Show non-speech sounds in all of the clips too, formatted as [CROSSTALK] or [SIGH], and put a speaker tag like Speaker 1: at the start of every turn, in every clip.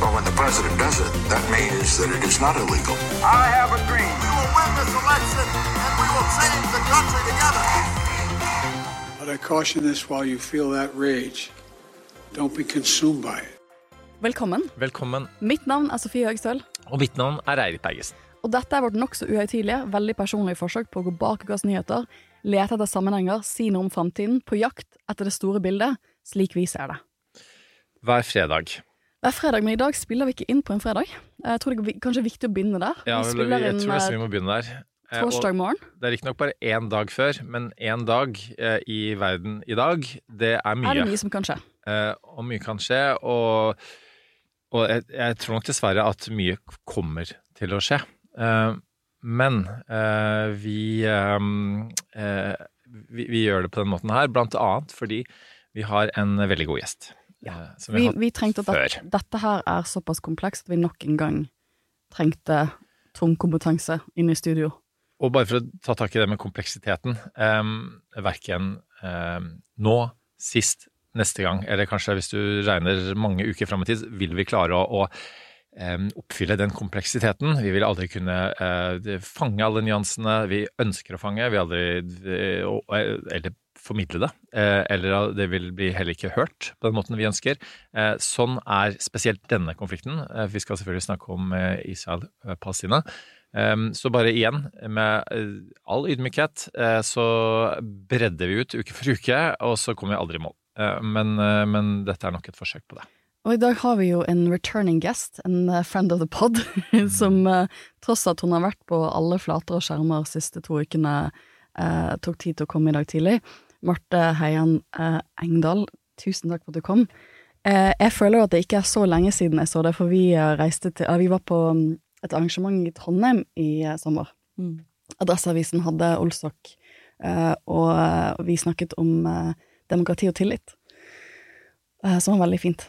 Speaker 1: Well, when the president does it, that means that it is not illegal.
Speaker 2: I have a dream. We will win this election and we will change the country together.
Speaker 3: But I caution this while you feel that rage, don't be consumed by it.
Speaker 4: Velkommen.
Speaker 5: Velkommen.
Speaker 4: Mitt navn er Sofie Høgstøl,
Speaker 5: Og mitt navn er Eirik Bergesen.
Speaker 4: og dette er vårt nokså uhøytidelige, veldig personlige forsøk på å gå bak ukas nyheter, lete etter sammenhenger, si noe om framtiden, på jakt etter det store bildet, slik vi ser det.
Speaker 5: Hver fredag.
Speaker 4: Det er fredag, men i dag spiller vi ikke inn på en fredag. Jeg tror det er kanskje viktig å begynne der.
Speaker 5: Ja,
Speaker 4: vi vi,
Speaker 5: jeg tror nesten
Speaker 4: eh,
Speaker 5: vi må begynne der. Eh,
Speaker 4: torsdag morgen.
Speaker 5: Det er riktignok bare én dag før, men én dag eh, i verden i dag, det er mye.
Speaker 4: Er det mye som kan skje?
Speaker 5: Eh, og mye kan skje, og, og jeg, jeg tror nok dessverre at mye kommer til å skje. Eh, men vi, vi Vi gjør det på den måten her, blant annet fordi vi har en veldig god gjest. Eh, som vi
Speaker 4: Vi, vi trengte at
Speaker 5: før.
Speaker 4: dette, her er såpass komplekst at vi nok en gang trengte tung kompetanse inn i studio.
Speaker 5: Og bare for å ta tak i det med kompleksiteten, um, verken um, nå, sist, neste gang, eller kanskje hvis du regner mange uker fram i tid, vil vi klare å, å um, oppfylle den kompleksiteten. Vi vil aldri kunne uh, fange alle nyansene vi ønsker å fange, vi aldri, uh, eller formidle det. eh, Eller det vil bli heller ikke hørt på den måten vi ønsker. Eh, Sånn er spesielt denne konflikten. Eh, Vi skal selvfølgelig snakke om Israel-Palestina. Um, så bare igjen, med all ydmykhet, så bredder vi ut uke for uke, og så kommer vi aldri i mål. Men, men dette er nok et forsøk på det.
Speaker 4: Og i dag har vi jo en returning guest, en friend of the pod, [LAUGHS] som eh, tross at hun har vært på alle flater og skjermer de siste to ukene, tok tid til å komme i dag tidlig. Marte Heian eh, Engdahl, tusen takk for at du kom. Eh, jeg føler jo at det ikke er så lenge siden jeg så det, for vi eh, reiste til, vi var på mm, et arrangement i Trondheim i sommer. Adresseavisen hadde Olsok, eh, og vi snakket om demokrati og tillit, eh, som var veldig fint.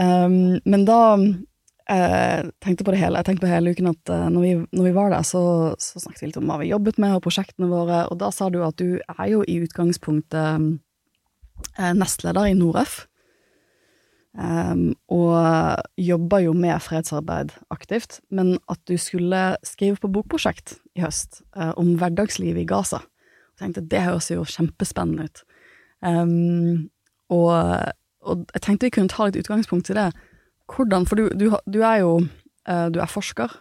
Speaker 4: Um, men da eh, tenkte på det hele, jeg tenkte på hele uken at eh, når, vi, når vi var der, så, så snakket vi litt om hva vi jobbet med, og prosjektene våre, og da sa du at du er jo i utgangspunktet eh, nestleder i Noref. Um, og jobber jo med fredsarbeid aktivt, men at du skulle skrive på bokprosjekt i høst uh, om hverdagslivet i Gaza. Jeg tenkte det høres jo kjempespennende ut. Um, og, og jeg tenkte vi kunne ta litt utgangspunkt i det. Hvordan, for du, du, du er jo eh, du er forsker.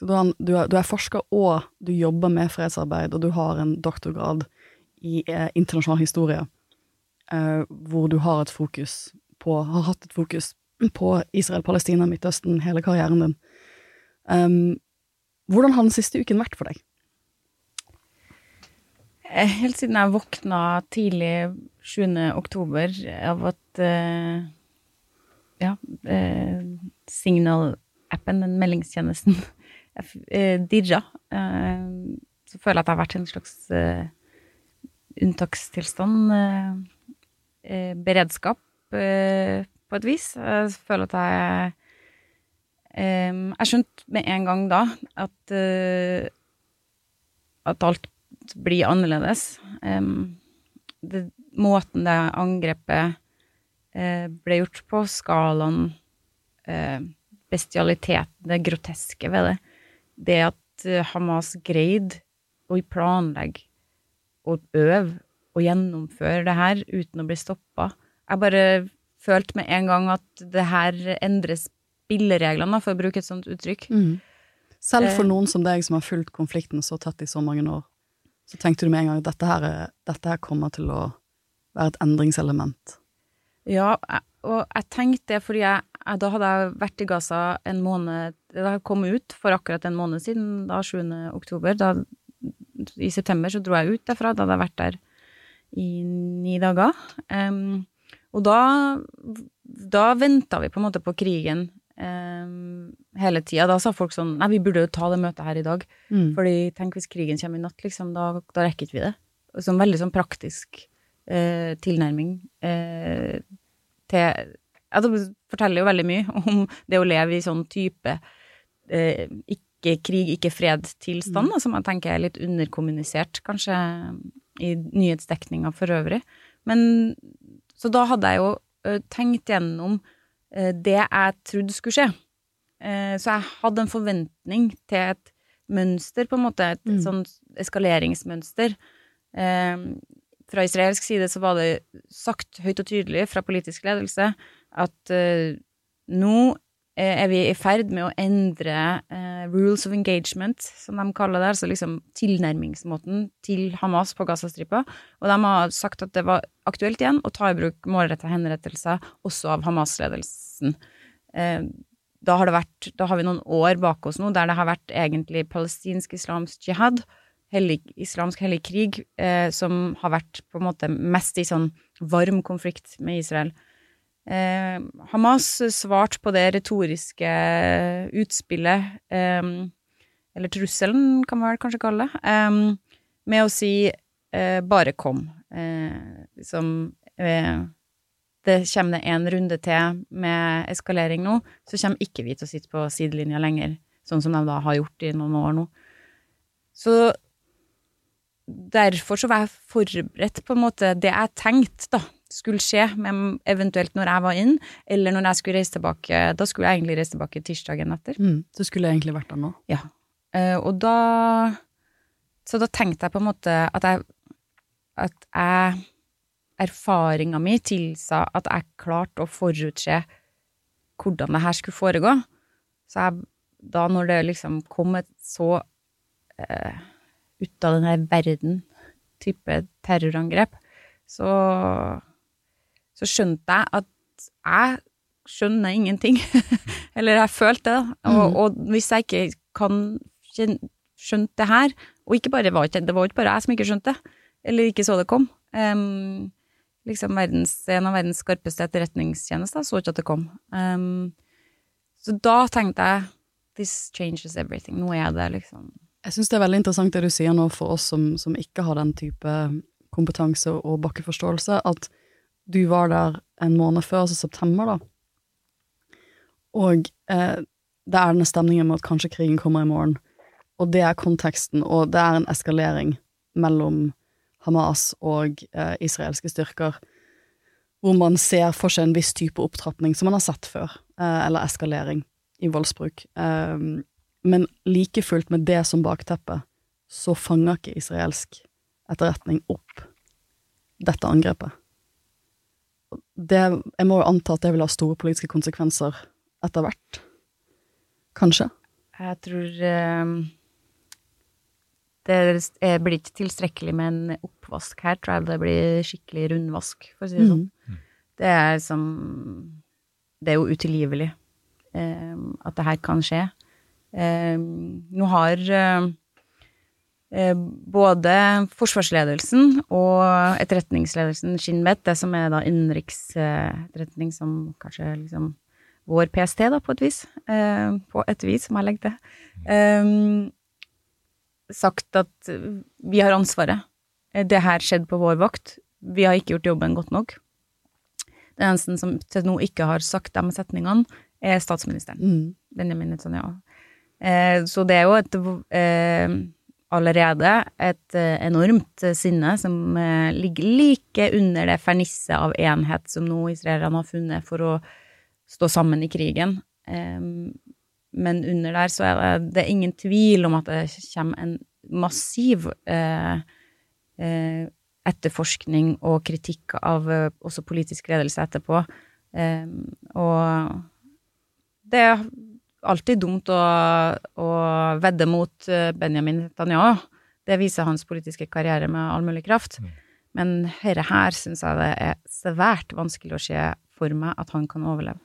Speaker 4: Du, er, du er forsker og du jobber med fredsarbeid, og du har en doktorgrad i eh, internasjonal historie, eh, hvor du har et fokus på, har hatt et fokus på Israel, Palestina, Midtøsten, hele karrieren din. Um, hvordan har den siste uken vært for deg?
Speaker 6: Helt siden jeg våkna tidlig 7. oktober av at eh, ja, eh, Signal-appen, den meldingstjenesten, [LAUGHS] eh, dirra, eh, så føler jeg at det har vært en slags eh, unntakstilstand. Eh, eh, beredskap på et vis. Jeg føler at jeg Jeg skjønte med en gang da at at alt blir annerledes. Det, måten det angrepet ble gjort på, skalaen, eh, bestialiteten, det groteske ved det, det at eh, Hamas greide å planlegge og øve og gjennomføre det her uten å bli stoppa. Jeg bare følte med en gang at det her endrer spillereglene, for å bruke et sånt uttrykk.
Speaker 4: Selv for
Speaker 6: Eh.
Speaker 4: noen som deg som har fulgt konflikten så tett i så mange år, så tenkte du med en gang at dette her, er- dette her kommer til å være et endringselement.
Speaker 6: Ja, og jeg tenkte det fordi jeg, jeg, da hadde jeg vært i Gaza en måned Da hadde kommet ut for akkurat en måned siden, da 7. oktober. Da, I september så dro jeg ut derfra, da hadde jeg vært der i ni dager. Um, og da, da venta vi på en måte på krigen um, hele tida. Da sa folk sånn Nei, vi burde jo ta det møtet her i dag.
Speaker 4: Mm.
Speaker 6: Fordi tenk hvis krigen kommer i natt, liksom. Da, da rekker ikke vi det. Sånn veldig sånn praktisk eh, tilnærming eh, til Ja, det forteller jo veldig mye om det å leve i sånn type eh, ikke krig, ikke fred-tilstand, mm. som jeg tenker er litt underkommunisert, kanskje, i nyhetsdekninga for øvrig. Men Så da hadde jeg jo eh, tenkt gjennom eh, det jeg trodde skulle skje. Eh, så jeg hadde en forventning til et mønster, på en måte, et
Speaker 4: Mm.
Speaker 6: sånn eskaleringsmønster. Eh, fra israelsk side så var det sagt høyt og tydelig fra politisk ledelse at uh, nå eh, er vi i ferd med å endre uh, rules of engagement, som de kaller det, altså liksom tilnærmingsmåten til Hamas på Gazastripa. Og de har sagt at det var aktuelt igjen å ta i bruk målretta henrettelser også av Hamas-ledelsen. Uh, da har, da har vi noen år bak oss nå der det har vært egentlig palestinsk islamsk jihad, hellig, islamsk hellig krig, eh, som har vært på en måte mest i sånn varm konflikt med Israel. Eh, Hamas svarte på det retoriske utspillet, eh, eller trusselen, kan man vel kanskje kalle det, eh, med å si eh, 'bare kom'. Eh, liksom det kommer det en runde til med eskalering nå, så kommer ikke vi til å sitte på sidelinja lenger, sånn som de da har gjort i noen år nå. Så derfor så var jeg forberedt på en måte det jeg tenkte da skulle skje, med eventuelt når jeg var inn, eller når jeg skulle reise tilbake. Da skulle jeg egentlig reise tilbake tirsdagen etter.
Speaker 4: Mm. Du skulle egentlig vært der nå.
Speaker 6: Ja. Eh, og da Så da tenkte jeg på en måte at jeg At jeg Erfaringa mi tilsa at jeg klarte å forutse hvordan det her skulle foregå. Så jeg, da når det liksom kom et så eh, ut av denne verden type terrorangrep, så så skjønte jeg at jeg skjønner ingenting. [LAUGHS] Eller jeg følte det. Og,
Speaker 4: mm.
Speaker 6: og hvis jeg ikke kan skjønne det her Og ikke bare var det var ikke bare jeg som ikke skjønte det, eller ikke så det kom. um, liksom verdens, en av verdens skarpeste etterretningstjenester så ikke at det kom. Um, så da tenkte jeg This changes everything. Nå er det liksom
Speaker 4: Jeg syns det er veldig interessant det du sier nå for oss som, som ikke har den type kompetanse og bakkeforståelse, at du var der en måned før, altså september, da. Og eh, det er denne stemningen med at kanskje krigen kommer i morgen. Og det er konteksten, og det er en eskalering mellom Hamas og eh, israelske styrker, hvor man ser for seg en viss type opptrapping som man har sett før, eh, eller eskalering i voldsbruk. Eh, men like fullt med det som bakteppe, så fanger ikke israelsk etterretning opp dette angrepet. Det, jeg må jo anta at det vil ha store politiske konsekvenser etter hvert. Kanskje.
Speaker 6: Jeg tror um, det blir ikke tilstrekkelig med en oppvask her, tror jeg det blir skikkelig rundvask, for å si det sånn. Det er som Det er jo utilgivelig um, at det her kan skje. Eh, nå har eh, både forsvarsledelsen og etterretningsledelsen Shin Bet, det som er da innenriksetterretning som kanskje liksom vår PST, da, på et vis. Eh, på et vis, som jeg legger til. Eh, sagt at vi har ansvaret. Det her skjedde på vår vakt. Vi har ikke gjort jobben godt nok. Den eneste som til nå ikke har sagt de setningene, er statsministeren.
Speaker 4: Mm.
Speaker 6: Benjamin Netanyahu. Eh, så det er jo et eh, allerede et eh, enormt sinne som ligger like under det fernisset av enhet som nå israelerne har funnet for å stå sammen i krigen. Men under der så er det, det er ingen tvil om at det kommer en massiv etterforskning og kritikk av også politisk ledelse etterpå. Og det alltid dumt å, å vedde mot eh, Benjamin Netanyahu. Det viser hans politiske karriere med all mulig kraft. Men dette her syns jeg det er svært vanskelig å se for meg at han kan overleve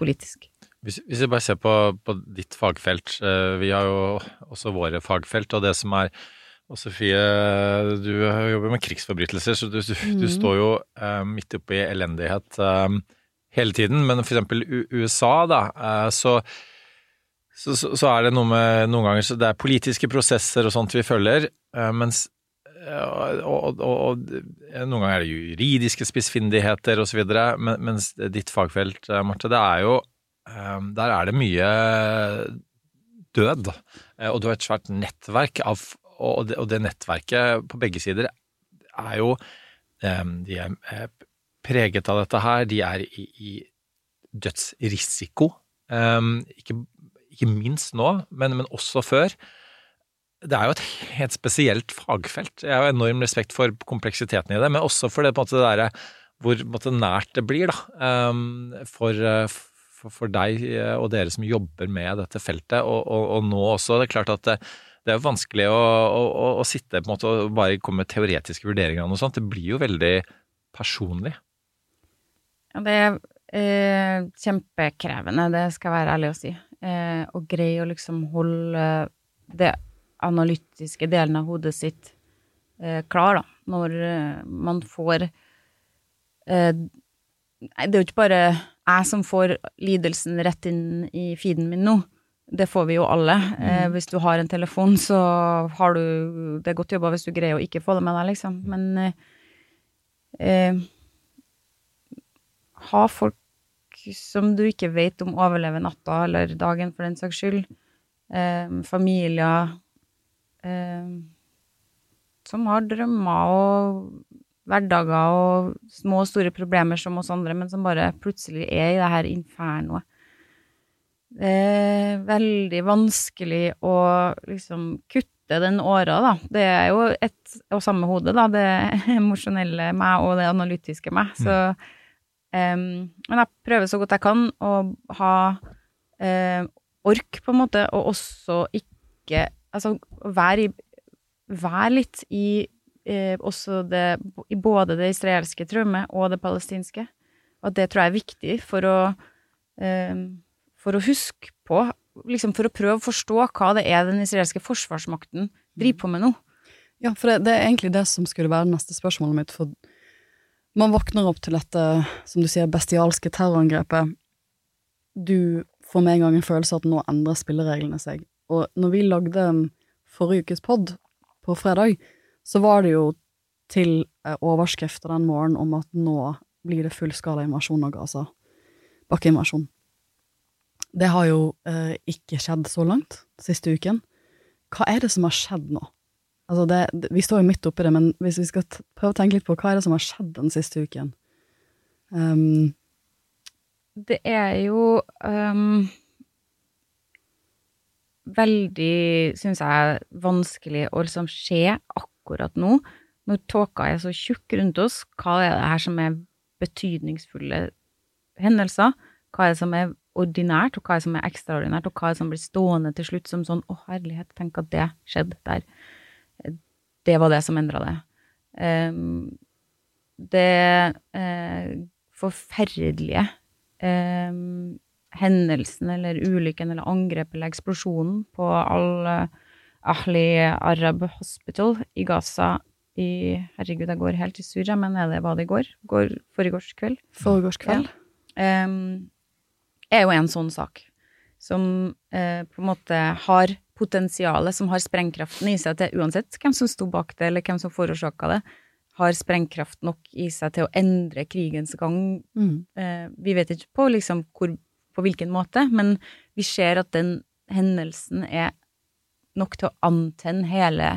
Speaker 6: politisk.
Speaker 5: Hvis, hvis vi bare ser på, på ditt fagfelt, eh, vi har jo også våre fagfelt, og det som er og Sofie, du jobber med krigsforbrytelser, så du, du, du
Speaker 4: Mhm.
Speaker 5: står jo eh, midt i elendighet eh, hele tiden. Men for eksempel USA, da, eh, så, så, så, så er det noe med noen ganger så det er politiske prosesser og sånt vi følger, eh, mens eh, og, og, og, noen ganger er det juridiske spissfindigheter osv., men, mens ditt fagfelt, eh, Marte, det er jo Der er det mye død. Og du har et svært nettverk av Og det, og det nettverket på begge sider er jo De er preget av dette her. De er i, i dødsrisiko. Ikke ikke minst nå, men, men, også før. Det er jo et helt spesielt fagfelt. Jeg har enorm respekt for kompleksiteten i det, men også for det, måte, det der, hvor måte, nært det blir da, um, for, for, for, deg og dere som jobber med dette feltet. Og, og, og nå også. Det er klart at det, det er vanskelig å, å, å, sitte på en måte og bare komme med teoretiske vurderinger og noe sånt. Det blir jo veldig personlig.
Speaker 6: Ja, det er eh, kjempekrevende, det skal være ærlig å si eh, og greie å liksom holde det analytiske delen av hodet sitt eh, klar, da, når eh, man får eh, det er jo ikke bare jeg som får lidelsen rett inn i feeden min nå. Det får vi jo alle. Eh, mm. hvis du har en telefon, så har du Det er godt jobba hvis du greier å ikke få det med deg, liksom. Men eh, ha folk som du ikke vet om overlever natta eller dagen, for den saks skyld. Eh, familier eh, som har drømmer og hverdager og små og store problemer som oss andre, men som bare plutselig er i det her infernoet. Det er veldig vanskelig å liksom kutte den åra, da. Det er jo ett og samme hode, da. Det [LAUGHS] emosjonelle meg og det analytiske meg. Så mm Um, men jeg prøver så godt jeg kan å ha uh, ork, på en måte, og også ikke Altså være, i, være litt i uh, også det I både det israelske traumet og det palestinske. Og det tror jeg er viktig for å uh, For å huske på Liksom for å prøve å forstå hva det er den israelske forsvarsmakten driver på med nå.
Speaker 4: Ja, for det, det er egentlig det som skulle være neste spørsmålet mitt. for man våkner opp til dette, som du sier, bestialske terrorangrepet. Du får med en gang en følelse av at nå endrer spillereglene seg. Og når vi lagde forrige ukes pod på fredag, så var det jo til eh, overskrifter den morgenen om at nå blir det fullskala invasjon av Gaza. Bakkeinvasjon. Det har jo eh, ikke skjedd så langt siste uken. Hva er det som har skjedd nå? Altså det, vi står jo midt oppi det, men hvis vi skal prøve å tenke litt på hva er det som har skjedd den siste uken? Um,
Speaker 6: det er jo um, veldig, syns jeg, vanskelig å liksom se akkurat nå, når tåka er så tjukk rundt oss. Hva er det her som er betydningsfulle hendelser? Hva er det som er ordinært, og hva er det som er ekstraordinært, og hva er det som blir stående til slutt som sånn 'Å, herlighet, tenk at det skjedde der' det var det som endra det. Um, det uh, forferdelige um, hendelsen eller ulykken eller angrepet eller eksplosjonen på Al-Ahli Arab Hospital i Gaza i Herregud, jeg går helt i surr, men er det hva det går? går Forgårs kveld?
Speaker 4: Forgårs kveld.
Speaker 6: Ja. Um, er jo en sånn sak som uh, på en måte har potensialet som har sprengkraften i seg til uansett hvem som sto bak det, eller hvem som forårsaka det, har sprengkraft nok i seg til å endre krigens gang. Mm. Eh, vi vet ikke på, liksom, hvor, på hvilken måte, men vi ser at den hendelsen er nok til å antenne hele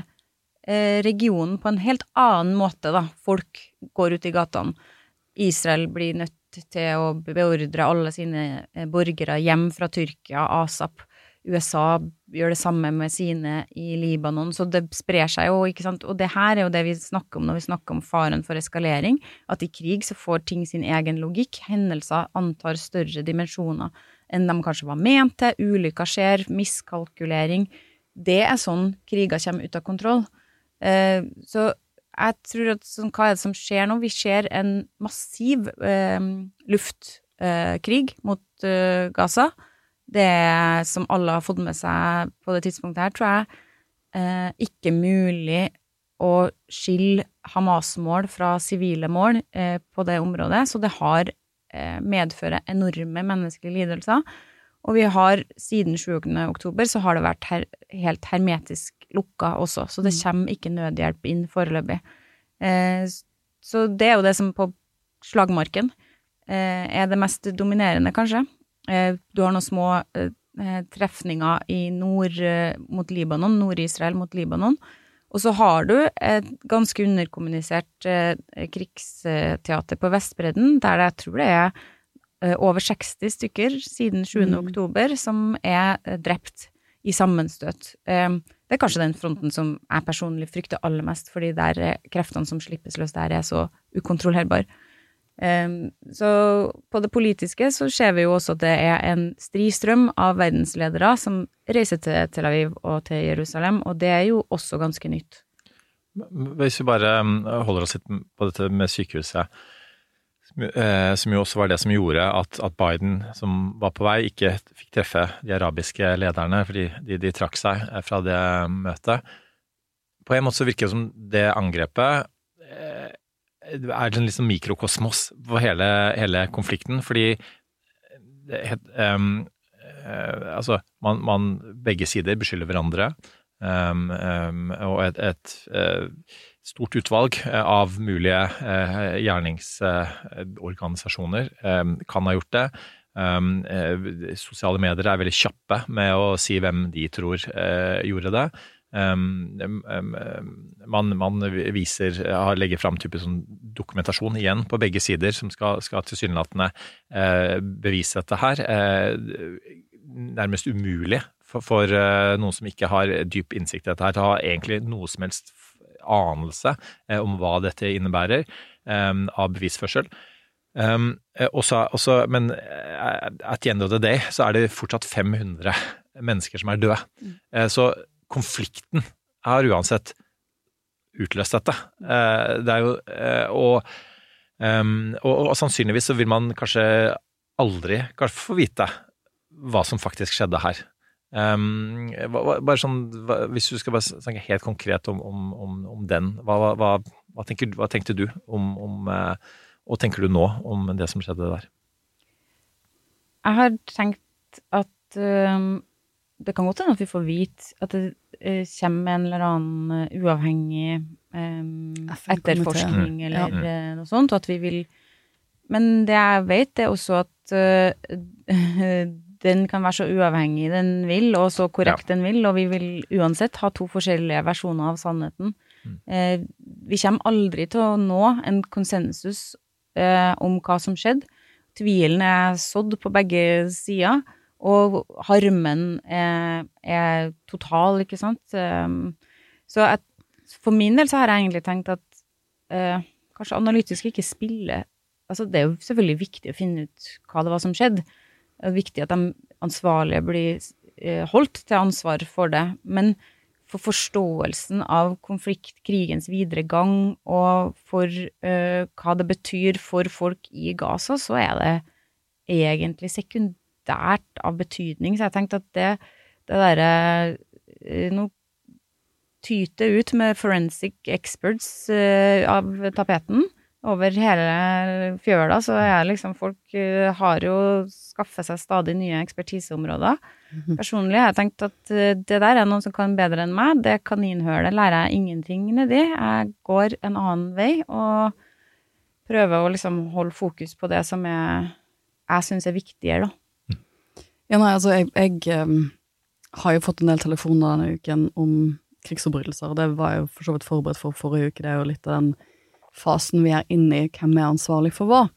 Speaker 6: eh, regionen på en helt annen måte, da. Folk går ut i gatene. Israel blir nødt til å beordre alle sine eh, borgere hjem fra Tyrkia, ASAP. USA gjør det samme med sine i Libanon, så det sprer seg jo, ikke sant. Og det her er jo det vi snakker om når vi snakker om faren for eskalering, at i krig så får ting sin egen logikk. Hendelser antar større dimensjoner enn de kanskje var ment til. Ulykker skjer, miskalkulering. Det er sånn kriger kommer ut av kontroll. Eh, så jeg tror at sånn, hva er det som skjer nå? Vi ser en massiv eh, luftkrig eh, mot Gaza det som alle har fått med seg på det tidspunktet her, tror jeg eh, ikke mulig å skille Hamas-mål fra sivile mål eh, på det området. Så det har eh, medfører enorme menneskelige lidelser. Og vi har siden 7. oktober så har det vært her, helt hermetisk lukka også, så det kommer ikke nødhjelp inn foreløpig. Eh, så det er jo det som på slagmarken eh, er det mest dominerende, kanskje. Eh, du har noen små eh, trefninger i nord eh, mot Libanon, Nord-Israel mot Libanon. Og så har du et ganske underkommunisert eh, krigsteater på Vestbredden, der jeg tror det er eh, over 60 stykker siden 7.
Speaker 4: Mm.
Speaker 6: oktober som er eh, drept i sammenstøt. Eh, det er kanskje den fronten som jeg personlig frykter aller mest, fordi der er kreftene som slippes løs der, er så ukontrollerbare. Så på det politiske så ser vi jo også at det er en stristrøm av verdensledere som reiser til Tel Aviv og til Jerusalem, og det er jo også ganske nytt.
Speaker 5: Hvis vi bare holder oss litt på dette med sykehuset, eh, som jo også var det som gjorde at, at Biden, som var på vei, ikke fikk treffe de arabiske lederne, fordi de, de trakk seg eh, fra det møtet. På en måte så virker det som det angrepet eh, er en liksom mikrokosmos på hele, hele konflikten, fordi eh, altså, man, man begge sider beskylder hverandre. Um, um, og et, et eh, stort utvalg av mulige uh, gjerningsorganisasjoner kan ha gjort det. Um, sosiale medier er veldig kjappe med å si hvem de tror uh, gjorde det. Um, man, man viser, har legger fram type sånn dokumentasjon igjen på begge sider som skal, skal tilsynelatende eh, bevise dette her. Eh, nærmest umulig for, for eh, noen som ikke har dyp innsikt i dette her, til å ha egentlig noe som helst anelse om hva dette innebærer eh, av bevisførsel. Um, eh, også, også, men at the end of the day så er det fortsatt 500 mennesker som er døde. Eh, så konflikten har uansett utløst dette. Eh, det er jo eh, og, um, og, og sannsynligvis så vil man kanskje aldri kanskje få vite hva som faktisk skjedde her. Hva- bare sånn, Hvis du skal bare snakke helt konkret om, om, om, den, hva, hva, hva, tenker, hva tenkte du om, om eh, Og tenker du nå om det som skjedde der?
Speaker 6: Jeg har tenkt at øhm, det kan godt hende at vi får vite at det øh, kommer en eller annen øh, uavhengig øhm, etterforskning
Speaker 5: Mm.
Speaker 6: eller
Speaker 5: Ja.
Speaker 6: øh, noe sånt, og at vi vil Men det jeg vet, er også at [LAUGHS] den kan være så uavhengig den vil, og så korrekt den vil, og vi vil uansett ha to forskjellige versjoner av sannheten. Eh, vi kommer aldri til å nå en konsensus eh, om hva som skjedde. Tvilen er sådd på begge sider, og harmen er, er total, ikke sant. Um, så at, for min del så har jeg egentlig tenkt at eh, kanskje analytisk ikke spiller Altså, det er jo selvfølgelig viktig å finne ut hva det var som skjedde. Det er viktig at de ansvarlige blir eh, holdt til ansvar for det. Men for forståelsen av konflikt, krigens videre gang, og for uh, hva det betyr for folk i Gaza, så er det egentlig sekundært av betydning. Så jeg tenkte at det, det derre eh, Nå tyter ut med forensic experts eh, av tapeten over hele fjøla, så er liksom folk eh, har jo skaffet seg stadig nye ekspertiseområder. Personlig har jeg tenkt at det der er noen som kan bedre enn meg. Det kaninhølet lærer jeg ingenting nedi. Jeg går en annen vei og prøver å liksom holde fokus på det som jeg, jeg syns er viktigere, da.
Speaker 4: Ja, nei, altså, jeg, jeg um, har jo fått en del telefoner denne uken om krigsforbrytelser, og det var jeg jo for så vidt forberedt for forrige uke. Det er jo litt av den fasen vi er inne i, hvem er ansvarlig for hva?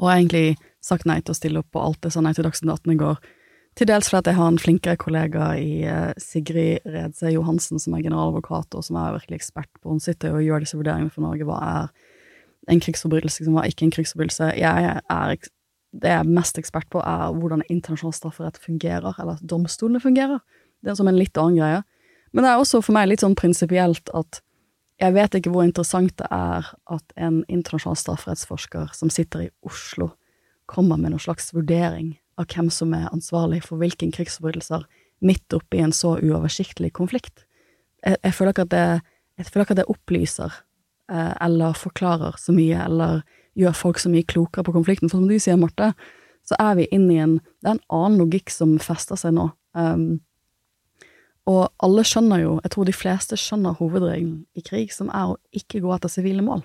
Speaker 4: Og jeg har egentlig sagt nei til å stille opp på alt det sa nei til Dagsnytt 18 i går. Til dels fordi jeg har en flinkere kollega i eh, Sigrid Redse Johansen, som er generaladvokat, og som er virkelig ekspert på Hun sitter og gjør disse vurderingene for Norge. Hva er en krigsforbrytelse, som hva er ikke en krigsforbrytelse? Jeg er det jeg er mest ekspert på, er hvordan internasjonal strafferett fungerer, eller at domstolene fungerer. Det er som en litt annen greie. Men det er også for meg litt sånn prinsipielt at jeg vet ikke hvor interessant det er at en internasjonal strafferettsforsker som sitter i Oslo, kommer med noen slags vurdering av hvem som er ansvarlig for hvilken krigsforbrytelser midt oppi en så uoversiktlig konflikt. Jeg, jeg, føler ikke at det, jeg føler ikke at det opplyser eh, eller forklarer så mye, eller gjør folk så mye klokere på konflikten. For som du sier, Marte, så er vi inne i en Det er en annen logikk som fester seg nå. Um, og alle skjønner jo, jeg tror de fleste skjønner hovedregelen i krig, som er å ikke gå etter sivile mål.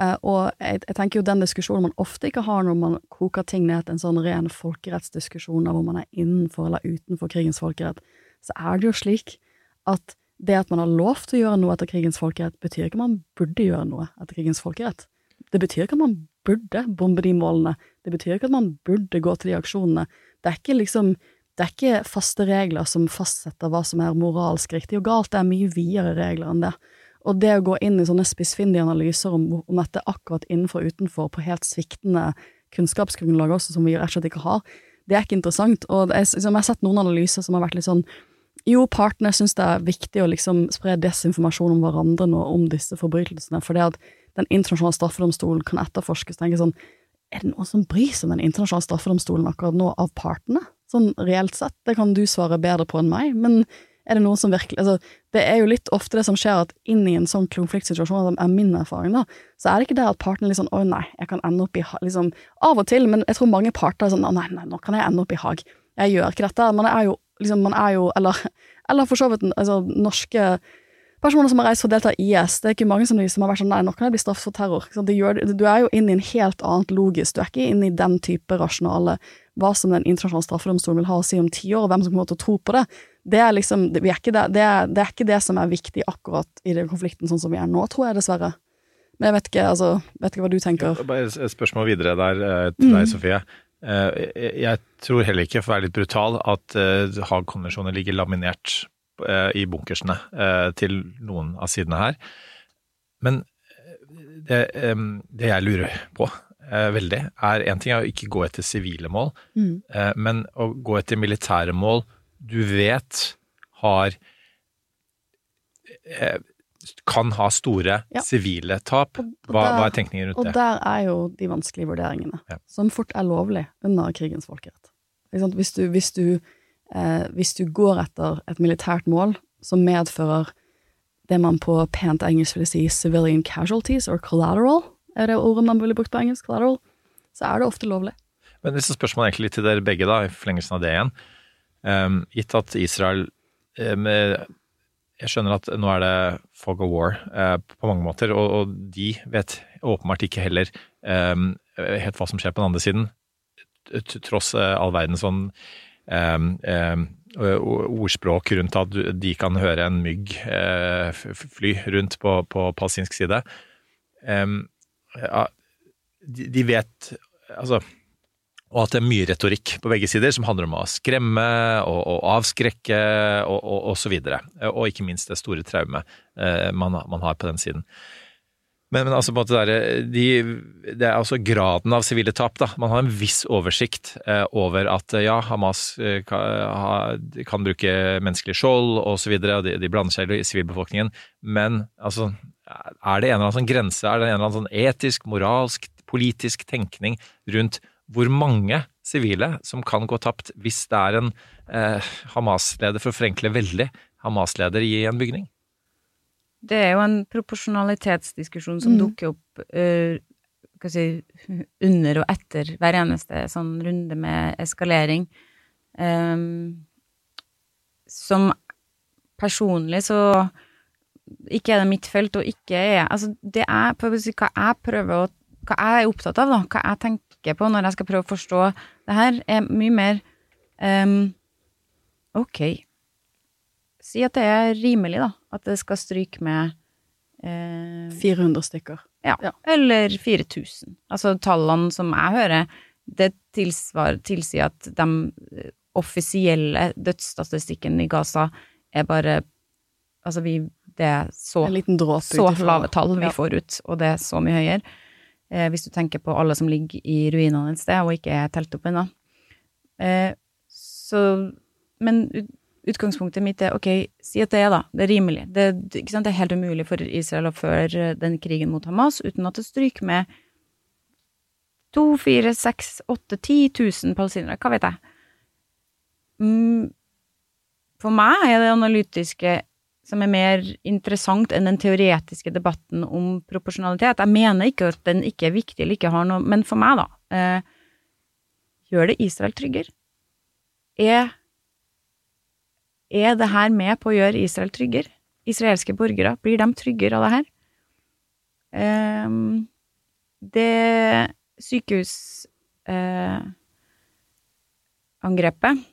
Speaker 4: Uh, og jeg, jeg tenker jo den diskusjonen man ofte ikke har når man koker ting ned til en sånn ren folkerettsdiskusjon av om man er innenfor eller utenfor krigens folkerett, så er det jo slik at det at man har lov til å gjøre noe etter krigens folkerett, betyr ikke at man burde gjøre noe etter krigens folkerett. Det betyr ikke at man burde bombe de målene. Det betyr ikke at man burde gå til de aksjonene. Det er ikke liksom det er ikke faste regler som fastsetter hva som er moralsk riktig og galt, det er mye videre regler enn det. Og det å gå inn i sånne spissfindige analyser om, om dette akkurat innenfor og utenfor på helt sviktende kunnskapsgrunnlag også, som vi rett og slett ikke har, det er ikke interessant. Og jeg, liksom, jeg har sett noen analyser som har vært litt sånn jo, partene syns det er viktig å liksom spre desinformasjon om hverandre nå om disse forbrytelsene, for det at Den internasjonale straffedomstolen kan etterforskes. tenker jeg sånn, Er det noen som bryr seg om Den internasjonale straffedomstolen akkurat nå, av partene? Sånn reelt sett, det kan du svare bedre på enn meg, men er det noen som virkelig altså, Det er jo litt ofte det som skjer, at inn i en sånn konfliktsituasjon, er min erfaring, da, så er det ikke det at partene liksom Å nei, jeg kan ende opp i liksom Av og til, men jeg tror mange parter er sånn Å nei, nei, nå kan jeg ende opp i Haag. Jeg gjør ikke dette. Man er jo liksom, man er jo Eller, eller for så vidt altså, norske personer som har reist for å delta i IS. Det er ikke mange som, som har vært sånn nei, nå kan jeg bli straffet for terror. Gjør, du er jo inne i en helt annet logisk, du er ikke inne i den type rasjonale hva som den internasjonale straffedomstolen vil ha å si om ti år, og hvem som kommer til å tro på det. Det er liksom, det, er det, det, er, det er ikke det som er viktig akkurat i den konflikten sånn som vi er nå, tror jeg dessverre. Men jeg vet ikke, altså, vet ikke hva du tenker.
Speaker 5: Bare et spørsmål videre der eh, til deg, mm. Sofie. Eh, jeg tror heller ikke, for å være litt brutal, at eh, Haag-konvensjonen ligger laminert i bunkersene til noen av sidene her. Men det, det jeg lurer på, eh, veldig, er én ting er å ikke gå etter sivile mål, mm. eh, men å gå etter militære mål du vet har eh, kan ha store ja. sivile tap. Hva, der, hva, er tenkningen rundt
Speaker 4: og
Speaker 5: det?
Speaker 4: Og der er jo de vanskelige vurderingene, ja. som fort er lovlig under krigens folkerett. Hvis du, hvis, du, eh, hvis du går etter et militært mål som medfører det man på pent engelsk vil si civilian casualties or collateral, er det ordet man ville brukt på engelsk, collateral, så er det ofte lovlig.
Speaker 5: Men disse spørsmålene egentlig til dere begge, da, i forlengelsen av det igjen. Um, gitt at Israel um, Jeg skjønner at nå er det fog of war uh, på mange måter, og, og, de vet åpenbart ikke heller um, helt hva som skjer på den andre siden, tross uh, all verden sånn ordspråk rundt at de kan høre en mygg uh, fly rundt på, på palestinsk side. De, de vet Altså og at det er mye retorikk på begge sider som handler om å skremme og, og avskrekke og, og, og, så videre. Og ikke minst det store traumet eh, man, man, har på den siden. Men, men altså på en måte der, de, det er altså graden av sivile tap. da. Man har en viss oversikt eh, over at ja, Hamas eh, kan, kan, bruke menneskelig skjold osv., og, og de, de blander seg i sivilbefolkningen. Men altså, er det en eller annen sånn grense, er det en eller annen sånn etisk, moralsk, politisk tenkning rundt hvor mange sivile som kan gå tapt hvis det er en eh, Hamas-leder, for å forenkle veldig, Hamas-leder i en bygning?
Speaker 6: Det er jo en proporsjonalitetsdiskusjon som mm. dukker opp uh, si, under og etter hver eneste sånn runde med eskalering. Um, som personlig så ikke er det mitt felt, og ikke er Altså, det er hva jeg prøver å Hva jeg er opptatt av, da, hva jeg tenker på når jeg skal prøve å forstå det her, er mye mer um, Ok. Si at det er rimelig, da. At det skal stryke med
Speaker 4: eh, 400 stykker.
Speaker 6: Ja. ja. Eller 4000. Altså tallene som jeg hører, det tilsvar, tilsier at de offisielle dødsstatistikken i Gaza er bare Altså, vi det er så, så lave tall vi ja. får ut, og det er så mye høyere. Eh, hvis du tenker på alle som ligger i ruinene et sted og ikke er telt opp ennå. Eh, så Men utgangspunktet mitt er ok, si at det er da, det er rimelig. Det, det er helt umulig for Israel å føre den krigen mot Hamas uten at det stryker med to, fire, seks, åtte, ti tusen palestinere. Hva vet jeg? Mm, for meg er det analytiske som er mer interessant enn den teoretiske debatten om proporsjonalitet. Jeg mener ikke at den ikke er viktig eller ikke har noe Men for meg, da, eh, gjør det Israel tryggere? Er, er det her med på å gjøre Israel tryggere? Israelske borgere, blir de tryggere av det her? Um, det sykehusangrepet eh,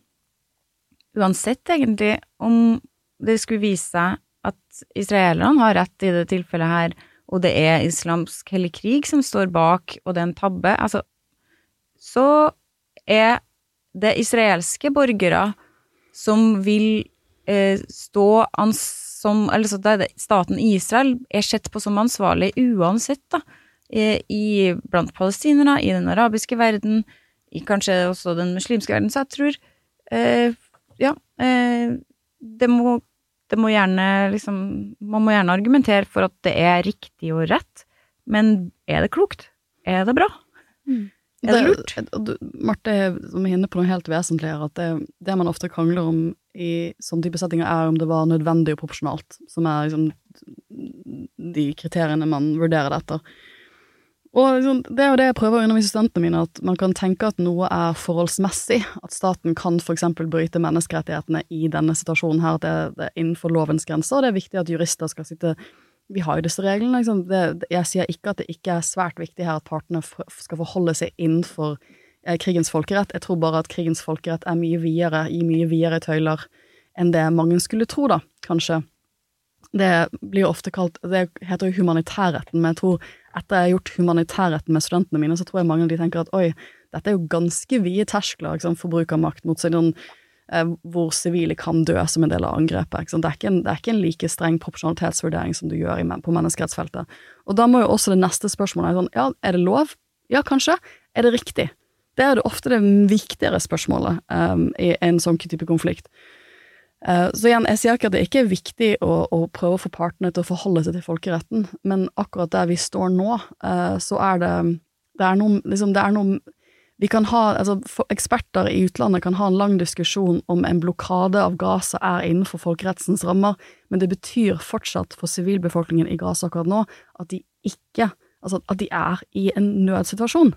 Speaker 6: Uansett, egentlig, om det skulle vise seg at israelerne har rett i det tilfellet her, og det er islamsk hellig krig som står bak, og det er en tabbe, altså, så er det israelske borgere som vil eh, stå som Eller så det staten Israel er sett på som ansvarlig uansett, da, i, blant palestinere, i den arabiske verden, i kanskje også den muslimske verden, så jeg tror eh, Ja, eh, det må det må gjerne liksom Man må gjerne argumentere for at det er riktig og rett, men er det klokt? Er det bra? Mm. Er det, lurt?
Speaker 4: Det, Marte er inne på noe helt vesentlig her, at det, det, man ofte krangler om i sånne type settinger, er om det var nødvendig og proporsjonalt, som er liksom de kriteriene man vurderer det etter. Og liksom, Det er jo det jeg prøver å undervise studentene mine, at man kan tenke at noe er forholdsmessig. At staten kan f.eks. bryte menneskerettighetene i denne situasjonen her, at det, det, er innenfor lovens grenser. Og det er viktig at jurister skal sitte Vi har jo disse reglene. Liksom. Det, jeg sier ikke at det ikke er svært viktig her at partene skal forholde seg innenfor eh, krigens folkerett. Jeg tror bare at krigens folkerett er mye videre, i mye videre tøyler enn det mange skulle tro, da, kanskje. Det blir jo ofte kalt Det heter jo humanitærretten, men jeg tror etter jeg har gjort humanitærretten med studentene mine, så tror jeg mange av de tenker at oi, dette er jo ganske vide terskler liksom, for bruk av makt mot seg, eh, hvor sivile kan dø som en del av angrepet. Det er, en, det, er ikke en, like streng proporsjonalitetsvurdering som du gjør på menneskerettsfeltet. Og da må jo også det neste spørsmålet være sånn, ja, er det lov? Ja, kanskje. Er det riktig? Det er jo ofte det viktigere spørsmålet um, i en sånn type konflikt. Uh, så igjen, jeg sier ikke at det ikke er viktig å, å, prøve å få partene til å forholde seg til folkeretten, men akkurat der vi står nå, uh, så er det Det er noe, liksom, det er noe vi kan ha, altså Eksperter i utlandet kan ha en lang diskusjon om en blokade av Gaza er innenfor folkerettsens rammer, men det betyr fortsatt for sivilbefolkningen i Gaza akkurat nå at de ikke Altså at de er i en nødsituasjon.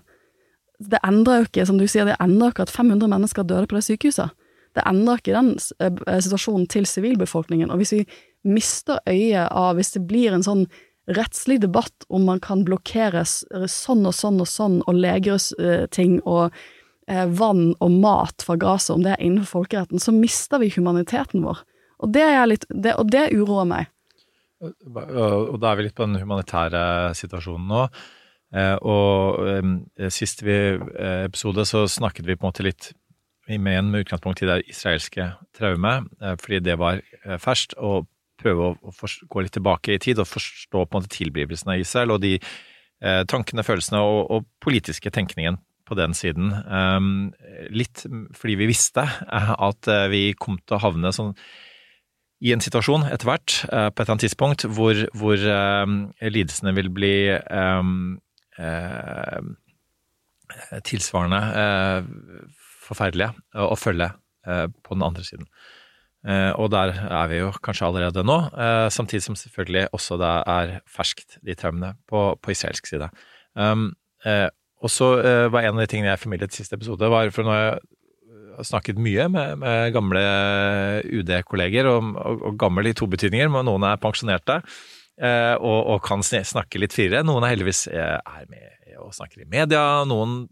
Speaker 4: Det endrer jo ikke, som du sier, det endrer ikke at 500 mennesker døde på det sykehuset det endrer ikke den eh, situasjonen til sivilbefolkningen. Og hvis vi mister øyet av Hvis det blir en sånn rettslig debatt om man kan blokkere sånn og sånn og sånn, og legeting og uh, vann og mat fra Gaza, om det er innenfor folkeretten, så mister vi humaniteten vår. Og det, litt, det, og det uroer meg.
Speaker 5: Og da er vi litt på den humanitære situasjonen nå. Eh, og sist vi episode så snakket vi på en måte litt med en med utgangspunkt i det israelske traumet, eh, fordi det var eh, ferskt, og prøve å, gå litt tilbake i tid og forstå på en måte tilblivelsen av Israel og de eh, tankene, følelsene og, og, politiske tenkningen på den siden. Um, litt fordi vi visste at vi kom til å havne sånn i en situasjon etter hvert, på et eller annet tidspunkt, hvor, hvor lidelsene vil bli um, tilsvarende forferdelige å følge eh, på den andre siden. Eh, og der er vi jo kanskje allerede nå, eh, samtidig som selvfølgelig også det er ferskt, de traumene, på, på israelsk side. Um, og så var en av de tingene jeg formidlet siste episode, var for når jeg har snakket mye med, med gamle UD-kolleger, og, og, og, gammel i to betydninger, men noen er pensjonerte og, og, kan snakke litt friere. Noen er heldigvis er med og snakker i media, noen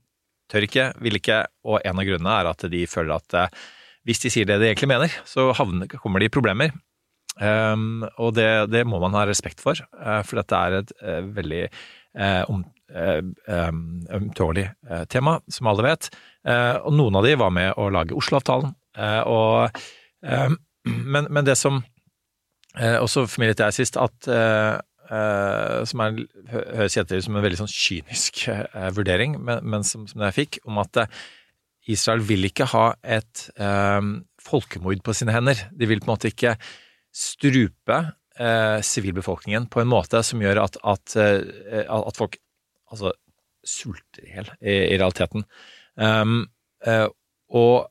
Speaker 5: tør ikke, vil ikke, og en av grunnene er at de føler at eh, hvis de sier det de egentlig mener, så havner, kommer de i problemer. Um, og det, det, må man ha respekt for, uh, for dette er et uh, veldig uh, um, ømtålig tema, som alle vet. og noen av de var med å lage Oslo-avtalen. men, men, det som også formidlet jeg sist, at som er, høres ut som en veldig sånn kynisk vurdering, men, men som, som, jeg fikk, om at Israel vil ikke ha et folkemord på sine hender. De vil på en måte ikke strupe sivilbefolkningen på en måte som gjør at, at, at folk altså sulter i hjel, i, i, realiteten. Um, og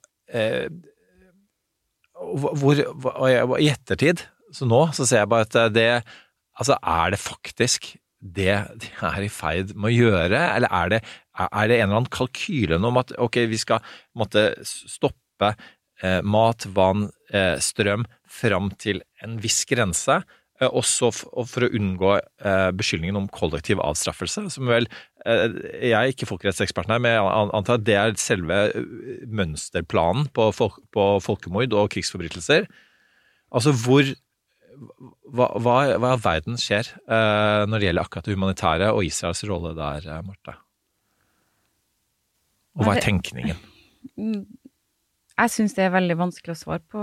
Speaker 5: hvor, hvor, i ettertid, så nå, så ser jeg bare at det Altså, er det faktisk det de er i ferd med å gjøre, eller er det, er det en eller annen kalkyle om at ok, vi skal måtte stoppe eh, mat, vann, eh, strøm fram til en viss grense, eh, også for å unngå eh, beskyldningen om kollektiv avstraffelse, som vel eh, Jeg er ikke folkerettseksperten her, men jeg antar at det er selve eh, mønsterplanen på, folk, på folkemord og krigsforbrytelser. Altså hvor hva, hva, hva verden skjer eh, når det gjelder akkurat det humanitære og Israels rolle der, Marte? Og hva er tenkningen?
Speaker 6: Mm, Jeg syns det er veldig vanskelig å svare på,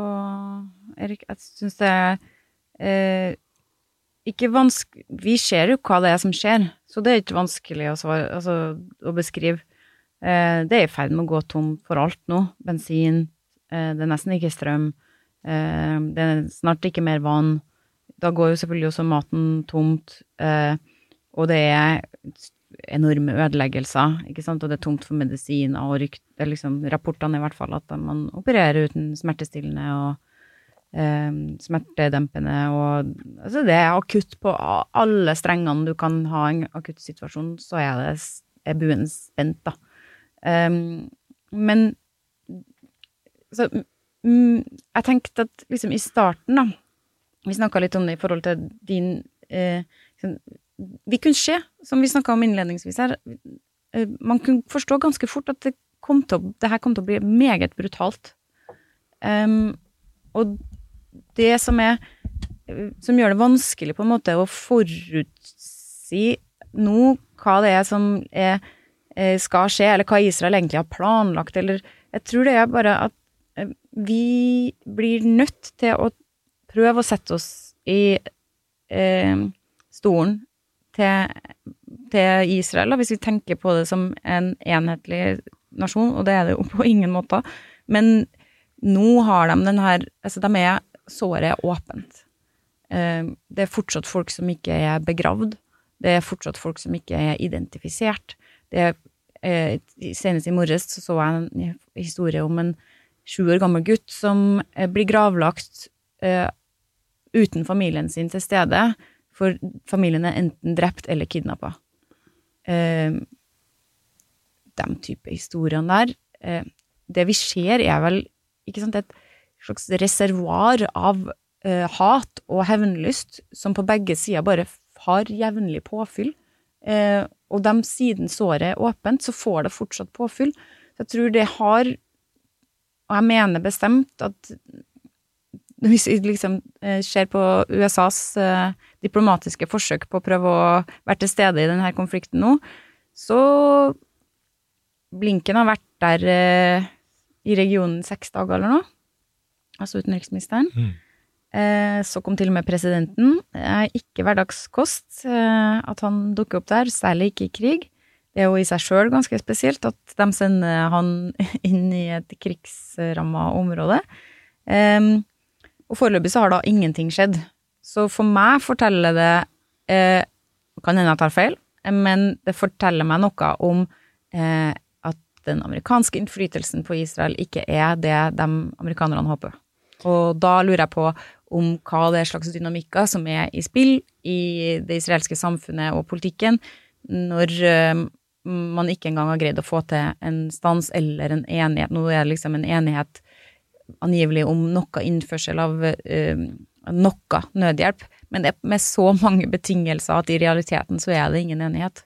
Speaker 6: Erik. Jeg syns det er eh, ikke vanskelig Vi ser jo hva det er som skjer, så det er ikke vanskelig å, svare, altså, å beskrive. Eh, det er i ferd med å gå tom for alt nå. Bensin, eh, det er nesten ikke strøm, eh, det er snart ikke mer vann. Da går jo selvfølgelig også maten tomt, eh, og det er enorme ødeleggelser, ikke sant, og det er tomt for medisiner og rykt, liksom rapportene i hvert fall at man opererer uten smertestillende og eh, smertedempende og altså det er akutt på alle strengene du kan ha en akutt situasjon, så er det er buen spent, da. Um, men så, mm, jeg tenkte at liksom i starten, da Vi snakka litt om det i forhold til din eh, sånn, Vi kunne se, som vi snakka om innledningsvis her, eh, man kunne forstå ganske fort at det, kom til å, det her kom til å bli meget brutalt. Um, og det som er Som gjør det vanskelig på en måte å forutsi nå hva det er som er, eh, skal skje, eller hva Israel egentlig har planlagt, eller Jeg tror det er bare at eh, vi blir nødt til å prøve å sette oss i eh, stolen til, til Israel, da, hvis vi tenker på det som en enhetlig nasjon, og det er det jo på ingen måte. Men nå har de den her Altså, de er Såret åpent. Eh, det er fortsatt folk som ikke er begravd. Det er fortsatt folk som ikke er identifisert. Det er, eh, senest i morges så, så jeg en historie om en sju år gammel gutt som eh, blir gravlagt uten familien sin til stede, for familiene enten drept eller kidnappa. Eh, de type historiene der. Eh, det vi ser, er vel sant, et slags reservoar av eh, hat og hevnlyst som på begge sider bare har jevnlig påfyll. Eh, og de siden såret er åpent, så får det fortsatt påfyll. Så jeg tror det har Og jeg mener bestemt at hvis vi liksom eh, ser på USAs eh, diplomatiske forsøk på å prøve å være til stede i denne konflikten nå, så Blinken har vært der eh, i regionen seks dager eller noe, altså utenriksministeren. Eh, så kom til og med presidenten. Det er ikke hverdagskost eh, at han dukker opp der, særlig ikke i krig. Det er jo i seg sjøl ganske spesielt at de sender han [LAUGHS] inn i et krigsramma område. Em, og foreløpig så har da ingenting skjedd. Så for meg forteller det eh, Kan hende jeg tar feil, men det forteller meg noe om eh, at den amerikanske innflytelsen på Israel ikke er det de amerikanerne håper. Og da lurer jeg på om hva det er slags dynamikker som er i spill i det israelske samfunnet og politikken, når eh, man ikke engang har greid å få til en stans eller en enighet. Nå er det liksom en enighet angivelig om noe innførsel av eh, noe nødhjelp, men det er med så mange betingelser at i realiteten så er det ingen enighet.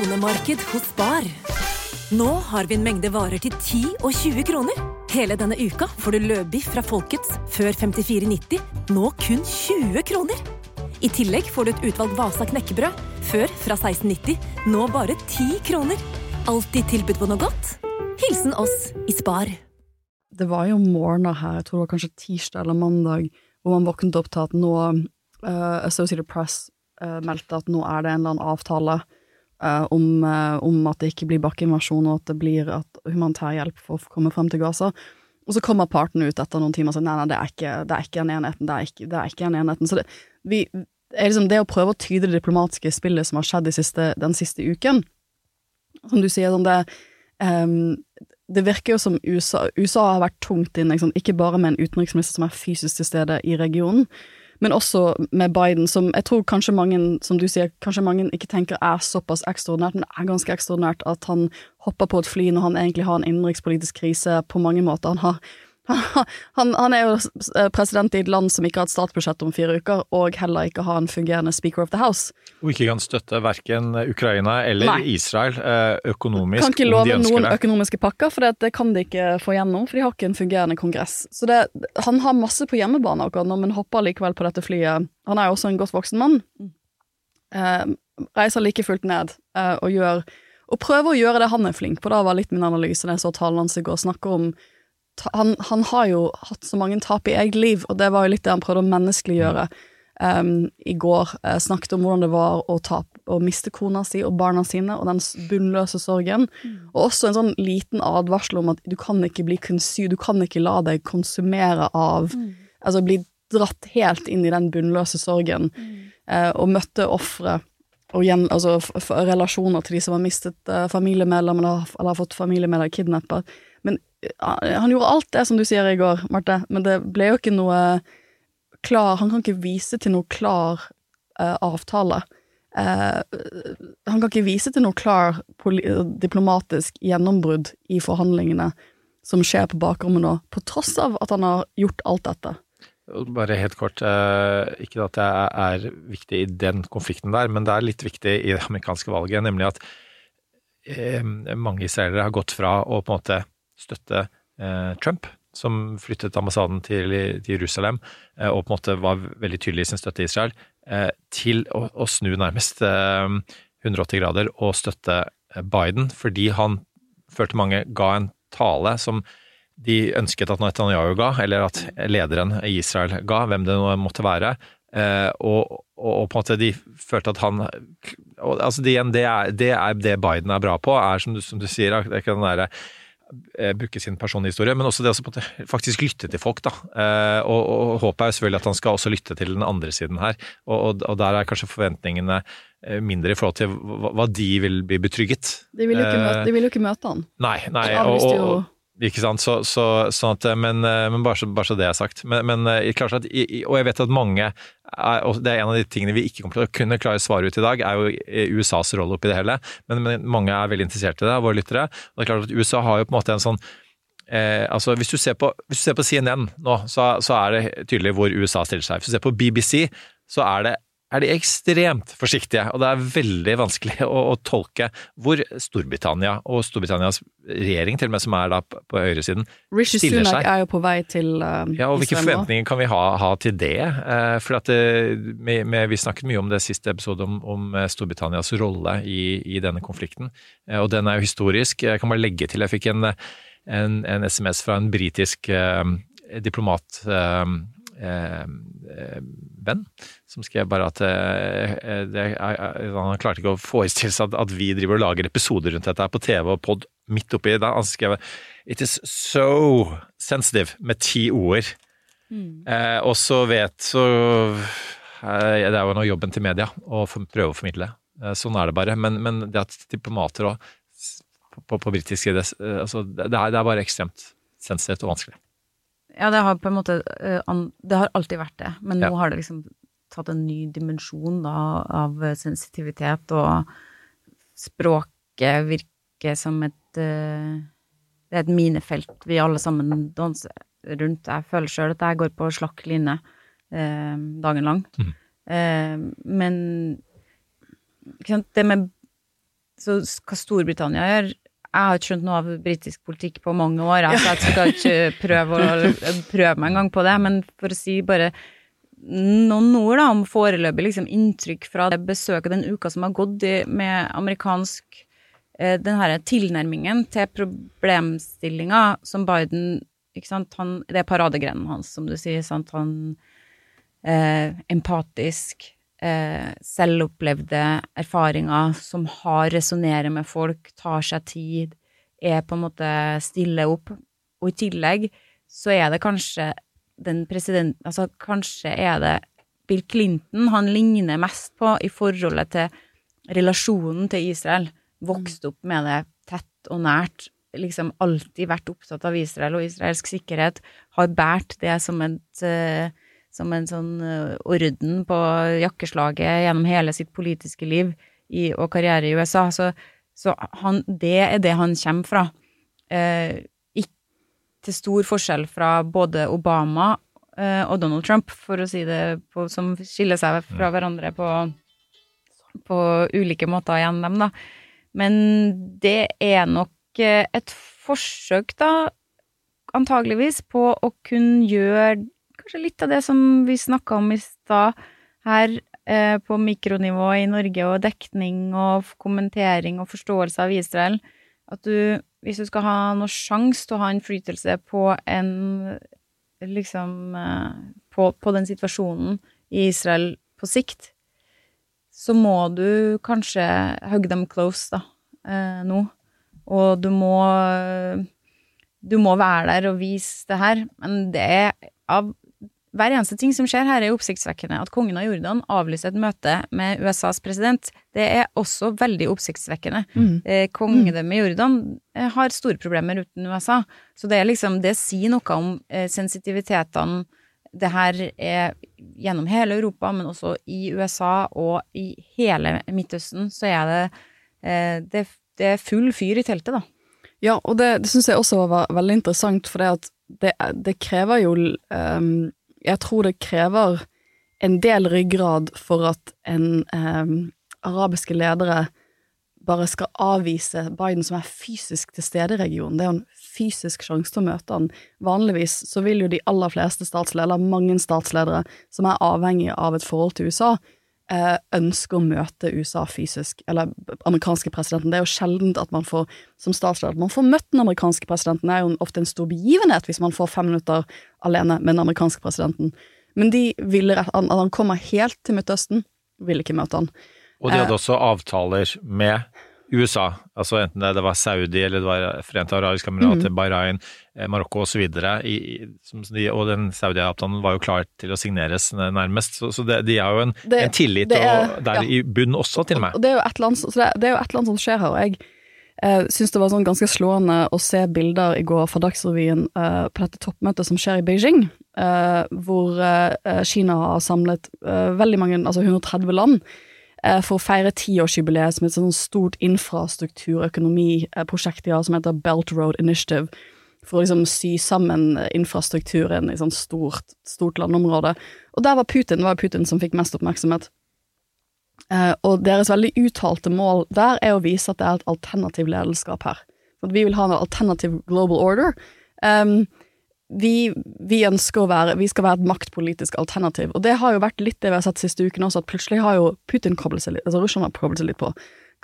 Speaker 7: Kronemarked hos Spar. Nå har vi en mengde varer til 10 og 20 kroner. Hele denne uka får du løbiff fra Folkets før 54,90, nå kun 20 kroner. I tillegg får du et utvalgt Vasa knekkebrød, før fra 16,90, nå bare 10 kroner. Alltid tilbud på noe godt. Hilsen oss i Spar.
Speaker 4: Det var jo morgener her, jeg tror det var kanskje tirsdag eller mandag, hvor man våknet opp til at nå uh, Associated Press uh, meldte at nå er det en eller annen avtale eh, om, uh, om at det ikke blir bakkeinvasjon, og at det blir at humanitær hjelp får komme frem til Gaza. Og så kommer partene ut etter noen timer og sier nei, nei, det er ikke, det er ikke den enheten. Det er ikke, det er ikke den enheten. Så det, vi, er liksom det å prøve å tyde det diplomatiske spillet som har skjedd siste, den siste uken, som du sier, sånn det um, det virker jo som USA, USA har vært tungt inne, ikke, sant? ikke bare med en utenriksminister som er fysisk til stede i regionen, men også med Biden, som jeg tror kanskje mange, som du sier, kanskje mange ikke tenker er såpass ekstraordinært, men det er ganske ekstraordinært at han hopper på et fly når han egentlig har en innenrikspolitisk krise på mange måter. Han har [LAUGHS] han, han er jo eh, president i et land som ikke har et statsbudsjett om fire uker, og heller ikke har en fungerende Speaker of the House.
Speaker 5: Og ikke kan støtte verken Ukraina eller
Speaker 4: Nei.
Speaker 5: Israel eh, økonomisk,
Speaker 4: Kan ikke love noen
Speaker 5: det.
Speaker 4: økonomiske pakker, for det, det kan de ikke få gjennom, for de har ikke en fungerende kongress. Så det, han har masse på hjemmebane akkurat nå, men hopper likevel på dette flyet. Han er jo også en godt voksen mann. Eh, reiser like fullt ned eh, og gjør Og prøver å gjøre det han er flink på. Da var litt min analyse da jeg så talen hans i går, snakker om han, han har jo hatt så mange tap i eget liv, og det var jo litt det han prøvde å menneskeliggjøre. Um, I går Uh, snakket om hvordan det var å, tape, å miste kona si og barna sine, og den bunnløse sorgen. Og også en sånn liten advarsel om at du kan ikke bli konsu, du kan ikke la deg konsumere av Altså bli dratt helt inn i den bunnløse sorgen, eh, og møtte ofre og igjen, altså relasjoner til de som har mistet uh, familiemedlemmer eller, eller har fått familiemedlemmer kidnappet. Men eh, han gjorde alt det som du sier i går, Marte, men det ble jo ikke noe klar Han kan ikke vise til noe klar uh, avtale. Uh, han kan ikke vise til noe klar diplomatisk gjennombrudd i forhandlingene som skjer på bakrommet nå, på tross av at han har gjort alt dette.
Speaker 5: Bare helt kort, ikke at det er viktig i den konflikten der, men det er litt viktig i det amerikanske valget, nemlig at mange israelere har gått fra å på en måte støtte eh, Trump, som flyttet ambassaden til, til Jerusalem, eh, og på en måte var veldig tydelig i sin støtte til Israel, eh, til å, å snu nærmest eh, 180 grader og støtte Biden, fordi han følte mange ga en tale som de ønsket at Netanyahu ga, eller at lederen i Israel ga, hvem det nå måtte være. Og, og, på en måte de følte at han altså det, er, det er det Biden er bra på, er som du, som du sier, det er ikke den derre bruke sin personhistorie, historie, men også det å faktisk lytte til folk. da. Eh, og, og håpet er selvfølgelig at han skal også lytte til den andre siden her. Og, og, der er kanskje forventningene eh, mindre i forhold til hva, hva de vil bli betrygget.
Speaker 4: De vil jo ikke,
Speaker 5: Eh,
Speaker 4: møte, de vil jo ikke møte han.
Speaker 5: Nei, nei og, og, ikke sant, så, så, sånn at, men, eh, men bare, så, bare så det er sagt. Men, men eh, klart at, og jeg vet at mange, er, og det er en av de tingene vi ikke kommer til å kunne klare å svare ut i dag, er jo eh, USAs rolle oppi det hele. Men, men mange er veldig interessert i det, våre lyttere. Og det er klart at USA har jo på en måte en sånn Eh, altså hvis du, på, hvis du ser på CNN nå, så, så er det tydelig hvor USA stiller seg. Hvis du ser på BBC, så er det er de ekstremt forsiktige, og det er veldig vanskelig å, å tolke hvor Storbritannia og Storbritannias regjering, til og med som er da på på høyresiden,
Speaker 4: Rishi
Speaker 5: stiller
Speaker 4: Sunak
Speaker 5: seg.
Speaker 4: er jo på vei til uh,
Speaker 5: Ja, og hvilke forventninger kan vi ha, ha til det? Uh, for at det, med, med, Vi snakket mye om det siste episode om, om eh, Storbritannias rolle i, i denne konflikten, eh, og den er jo historisk. Jeg kan bare legge til, jeg fikk en, en, en SMS fra en britisk eh, diplomat eh, eh, eh, venn, som skrev bare at eh, eh, det han klarte ikke å forestille seg at, at vi driver og lager episoder rundt dette her på TV og pod midt oppi det. Han skrev It is so sensitive, med ti ord. Eh, og så vet så eh, Det er jo nå jobben til media å prøve å formidle. Eh, sånn er det bare. Men, men det at diplomater òg på, på, på britisk side eh, altså, det, er, det er bare ekstremt sensitivt og vanskelig.
Speaker 6: Ja, det har på en måte eh, Det har alltid vært det, men nå
Speaker 5: Ja.
Speaker 6: har det liksom tatt en ny dimensjon da, av sensitivitet, og språket virker som et eh, Det er et minefelt vi alle sammen danser rundt. Jeg føler sjøl at jeg går på slakk line eh, dagen lang. Eh, men det med Så hva Storbritannia gjør jeg har ikke skjønt noe av britisk politikk på mange år, [LAUGHS] altså så jeg skal ikke prøve, å, prøve meg engang på det. Men for å si bare noen ord da, om foreløpig liksom, inntrykk fra det besøket den uka som har gått i, med amerikansk eh, Den her tilnærmingen til problemstillinga som Biden ikke sant, han, Det er paradegrenen hans, som du sier. Sant? Han eh, empatisk, eh, selvopplevde erfaringer, som har resonnerer med folk, tar seg tid, er på en måte stille opp. Og i tillegg så er det kanskje den presidenten Altså kanskje er det Bill Clinton han ligner mest på i forholdet til relasjonen til Israel. Vokst opp med det tett og nært. Liksom alltid vært opptatt av Israel og israelsk sikkerhet. Har båret det som et eh, som en sånn eh, orden på jakkeslaget gjennom hele sitt politiske liv i, og karriere i USA. Så, så han, det er det han kommer fra. Eh, til stor forskjell fra både Obama eh, og Donald Trump, for å si det på, som skiller seg fra hverandre på, på ulike måter igjen, dem, da. Men det er nok eh, et forsøk, da, antageligvis, på å kunne gjøre kanskje litt av det som vi snakka om i stad, her eh, på mikronivå i Norge, og dekning og kommentering og forståelse av Israel. At du, hvis du skal ha noe sjanse til å ha innflytelse på en liksom eh, på, på den situasjonen i Israel på sikt, så må du kanskje hugge dem close, da, eh, nå. Og du må Du må være der og vise det her. Men det er av hver eneste ting som skjer her, er oppsiktsvekkende. At kongen av Jordan avlyser et møte med USAs president, det er også veldig oppsiktsvekkende.
Speaker 4: Mm.
Speaker 6: Eh, Kongedømmet i Jordan eh, har store problemer uten USA. Så det er liksom Det sier noe om eh, sensitivitetene det her er gjennom hele Europa, men også i USA og i hele Midtøsten, så er det eh, det, det er full fyr i teltet, da.
Speaker 4: Ja, og det, det syns jeg også var veldig interessant, for det, det krever jo um, Jeg tror det krever en del ryggrad for at en eh, arabiske ledere bare skal avvise Biden som er fysisk til stede i regionen. Det er jo en fysisk sjanse til å møte han. Vanligvis så vil jo de aller fleste statsledere, mange statsledere som er avhengige av et forhold til USA, eh, ønske å møte USA fysisk, eller amerikanske presidenten. Det er jo sjelden at man får, som statsleder, man får møtt den amerikanske presidenten. Det er jo ofte en stor begivenhet hvis man får fem minutter alene med den amerikanske presidenten. Men de ville, at han kommer helt til Midtøsten, ville ikke møte han.
Speaker 5: Og de hadde også avtaler med USA, altså enten det var Saudi eller det var Forente arabiske emirater,
Speaker 4: mm.
Speaker 5: Bahrain, eh, Marokko osv. Og den Saudi-avtalen var jo klar til å signeres nærmest, så, så det, de har jo en,
Speaker 4: Det-
Speaker 5: en tillit
Speaker 4: er-
Speaker 5: og, der
Speaker 4: ja.
Speaker 5: i bunnen også, til og med.
Speaker 4: Og det er jo et eller annet, så det, det er jo et eller annet som skjer her. og Jeg eh, syns det var sånn ganske slående å se bilder i går fra Dagsrevyen eh, på dette toppmøtet som skjer i Beijing, eh, hvor eh, Kina har samlet eh, veldig mange, altså 130 land, eh, for å feire tiårsjubileet som et sånt stort infrastrukturøkonomiprosjekt de har, som heter Belt Road Initiative. For å liksom sy sammen eh, infrastrukturen i sånn stort, stort landområde. Og der var Putin, det var Putin som fikk mest oppmerksomhet. Eh, og deres veldig uttalte mål der er å vise at det er et alternativ lederskap her. At vi vil ha en alternativ global order. Um, vi, vi ønsker å være Vi skal være et maktpolitisk alternativ. Og det har jo vært litt det vi har sett siste uken også, at plutselig har jo Putin koblet seg litt, altså Russland har koblet seg litt på.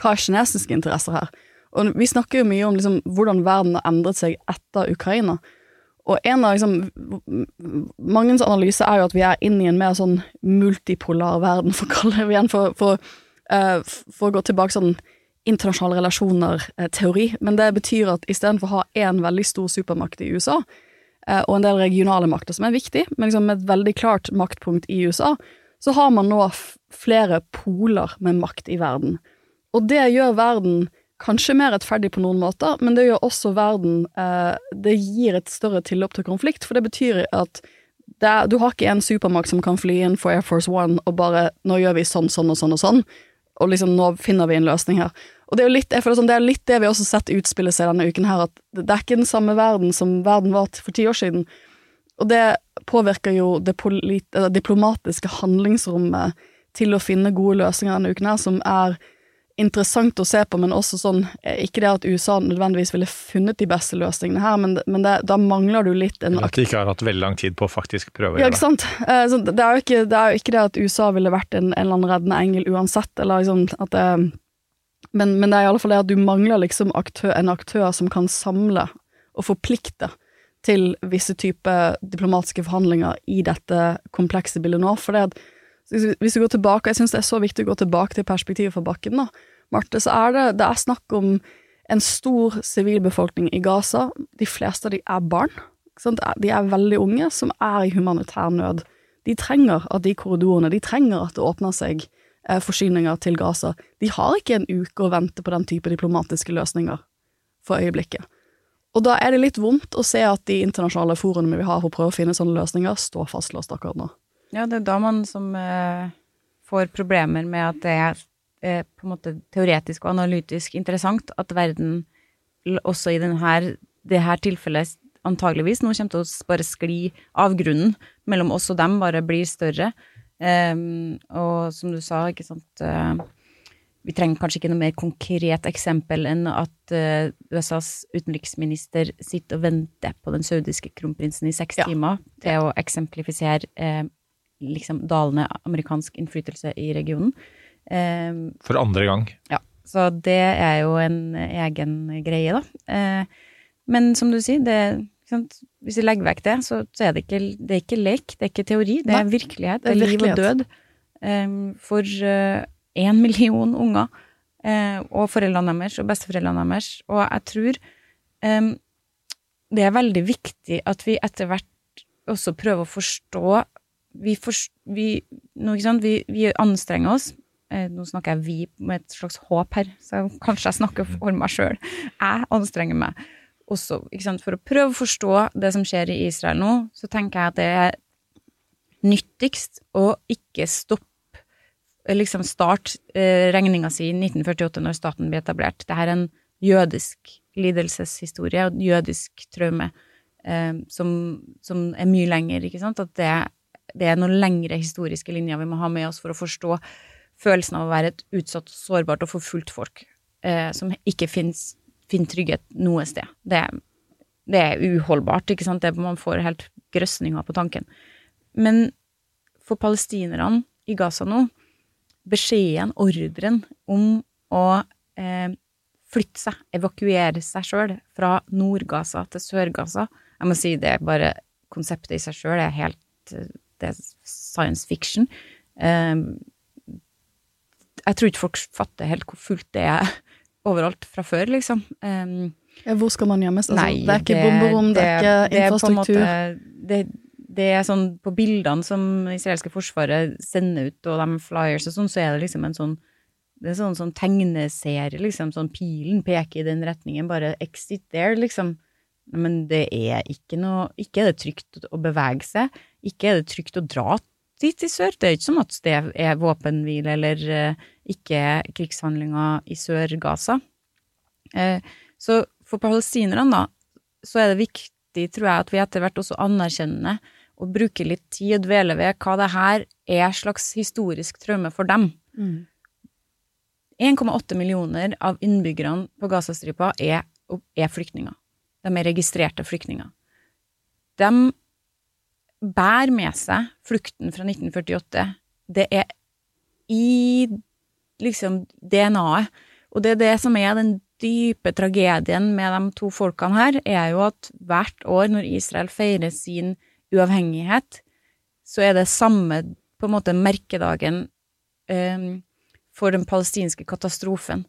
Speaker 4: Hva er kinesiske interesser her? Og vi snakker jo mye om liksom, hvordan verden har endret seg etter Ukraina. Og en av liksom Mangens analyse er jo at vi er inne i en mer sånn multipolar verden, for å kalle det igjen, for, for, uh, for å gå tilbake sånn internasjonale relasjoner-teori. Men det betyr at istedenfor å ha én veldig stor supermakt i USA, eh, og en del regionale makter som er viktig, men liksom med et veldig klart maktpunkt i USA, så har man nå flere poler med makt i verden. Og det gjør verden kanskje mer rettferdig på noen måter, men det gjør også verden eh, Det gir et større tilløp til konflikt, for det betyr at det er, du har ikke en supermakt som kan fly inn for Air Force One og bare 'nå gjør vi sånn, sånn og sånn og sånn', og liksom 'nå finner vi en løsning her'. Og det er jo litt, sånn, det er litt det vi også har sett utspille seg denne uken her, at det er ikke den samme verden som verden var for ti år siden. Og det påvirker jo det diplomatiske handlingsrommet til å finne gode løsninger denne uken her, som er interessant å se på, men også sånn eh, Ikke det at USA nødvendigvis ville funnet de beste løsningene her, men, men det, da mangler du litt en
Speaker 5: at de ikke har hatt veldig lang tid på å faktisk prøve å
Speaker 4: ja, ikke sant? Eh, det, er jo ikke, det er jo ikke det at USA ville vært en, en eller annen reddende engel uansett, eller liksom at det men, men det er i alle fall det at du mangler liksom aktør, en aktør som kan samle og forplikte til visse typer diplomatiske forhandlinger i dette komplekse bildet nå. For det at hvis du går tilbake, jeg syns det er så viktig å gå tilbake til perspektivet fra bakken, da. Marte, så er det, det er snakk om en stor sivilbefolkning i Gaza. De fleste av de er barn. De er veldig unge, som er i humanitær nød. De trenger at de korridorene, de trenger at det åpner seg forsyninger til Gaza. De har ikke en uke å vente på den type diplomatiske løsninger for øyeblikket. Og da er det litt vondt å se at de internasjonale foraene vi har for å prøve å finne sånne løsninger, står fastlåst akkurat nå.
Speaker 6: Ja, det er da man som eh, får problemer med at det er eh, på en måte teoretisk og analytisk interessant at verden også i denne, det her tilfellet antageligvis nå kommer til å bare skli av grunnen mellom oss og dem, bare blir større. Ehm, og som du sa, ikke sant uh, Vi trenger kanskje ikke noe mer konkret eksempel enn at uh, USAs utenriksminister sitter og venter på den saudiske kronprinsen i seks timer til å eksemplifisere uh, liksom dalende amerikansk innflytelse i regionen. Um,
Speaker 5: For andre gang.
Speaker 6: ja, så det er jo en egen greie, da. Eh, men som du sier, det? Hvis vi legger vekk det, så, så er det ikke, det er ikke lek, det er ikke teori, det er virkelighet.
Speaker 4: det
Speaker 6: Det
Speaker 4: er
Speaker 6: liv og død um, for én million unger Uh, og foreldrene deres og besteforeldrene deres. Og jeg tror um, det er veldig viktig at vi etter hvert også prøver å forstå vi, forst- vi, sant? vi, vi anstrenger oss. Eh, nå snakker jeg vi med et slags håp her, så kanskje jeg snakker for meg sjøl. Jeg anstrenger meg også sant? for å prøve å forstå det som skjer i Israel nå. Så tenker jeg at det er nyttigst å ikke stoppe liksom start eh, regninga si i 1948 når staten ble etablert. Det er en jødisk lidelseshistorie og jødisk traume eh, som, som er mye lenger, ikke sant? At det, det er noen lengre historiske linjer vi må ha med oss for å forstå følelsen av å være et utsatt, sårbart og forfulgt folk eh, som ikke finnes, finner trygghet noe sted. Det, det er uholdbart, ikke sant? Det, man får helt grøsninger på tanken. Men for palestinerne i Gaza nå, beskjeden, ordren om å eh, flytte seg, evakuere seg sjøl fra Nord-Gaza til Sør-Gaza Jeg må si det er bare konseptet i seg sjøl er helt Det er science fiction. Eh, jeg tror ikke folk fatter helt hvor fullt det er overalt fra før, liksom. Um,
Speaker 4: Ja, hvor skal man gjemmes? Altså,
Speaker 6: Nei,
Speaker 4: det er ikke bomberom, det, er ikke
Speaker 6: det er på
Speaker 4: infrastruktur.
Speaker 6: måte- det, det er sånn på bildene som israelske forsvaret sender ut, og de flyers og sånn, så er det liksom en sånn det er sånn, sånn tegneserie, liksom. Sånn pilen peker i den retningen. Bare exit there, liksom. Men det er ikke noe Ikke er det trygt å bevege seg. Ikke er det trygt å dra dit i sør. Det er ikke som at det er våpenhvile eller eh, ikke krigshandlinger i Sør-Gaza. Eh, så for palestinerne, da, så er det viktig, tror jeg, at vi etter hvert også anerkjenner og bruker litt tid og dveler ved hva det her er slags historisk traume for dem.
Speaker 4: Mm.
Speaker 6: 1,8 millioner av innbyggerne på Gazastripa er, er flyktninger. De er registrerte flyktninger. De bærer med seg flukten fra 1948. Det er i liksom DNA-et. Og det er det som er den dype tragedien med de to folkene her, er jo at hvert år når Israel feirer sin uavhengighet, så er det samme på en måte merkedagen um, for den palestinske katastrofen.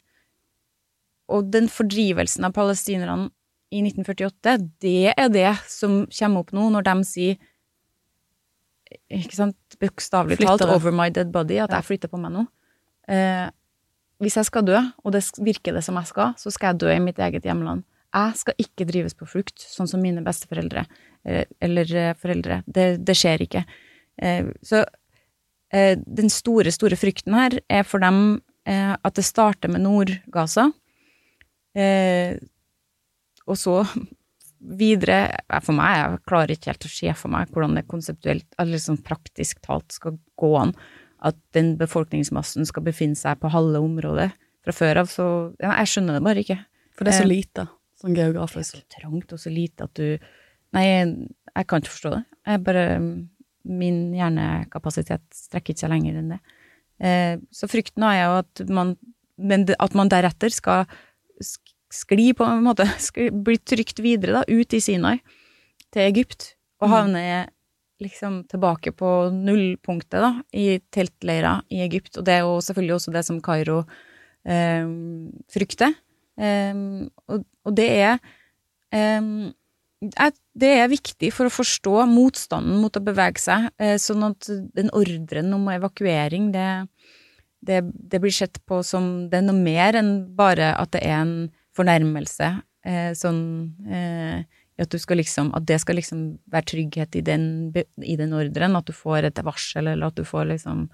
Speaker 6: Og den fordrivelsen av palestinerne i 1948, det er det som kommer opp nå når de sier ikke sant, bokstavelig talt. 'over my dead body', at jeg flytter på meg nå. Eh, hvis jeg skal dø, og det virker det som jeg skal, så skal jeg dø i mitt eget hjemland. Jeg skal ikke drives på flukt, sånn som mine besteforeldre eh, eller eh, foreldre. Det, det skjer ikke. Eh, så eh, den store, store frykten her er for dem eh, at det starter med Nord-Gaza, eh, og så videre For meg, jeg klarer ikke helt å se for meg hvordan det konseptuelt, eller sånn praktisk talt, skal gå an at den befolkningsmassen skal befinne seg på halve området fra før av. Så ja, jeg skjønner det bare ikke.
Speaker 4: For det er så
Speaker 6: Eh,
Speaker 4: lite, sånn geografisk.
Speaker 6: Det er så trangt og så lite at du Nei, jeg, kan ikke forstå det. Jeg bare Min hjernekapasitet strekker ikke seg lenger enn det. Eh, så frykten er jo at man Men at man deretter skal sk- skli på en måte, [LAUGHS] bli trygt videre da, ut i Sinai, til Egypt, og havne liksom tilbake på nullpunktet, da, i teltleira i Egypt. Og det er jo selvfølgelig også det som Kairo eh, frykter. Eh, og, og, det er eh, Det er viktig for å forstå motstanden mot å bevege seg, eh, sånn at den ordren om evakuering, det, det, det, blir sett på som Det er noe mer enn bare at det er en fornærmelse. Eh, sånn eh, at, liksom, at, det skal liksom være trygghet i den, i den ordren, at du får et varsel, eller at du får liksom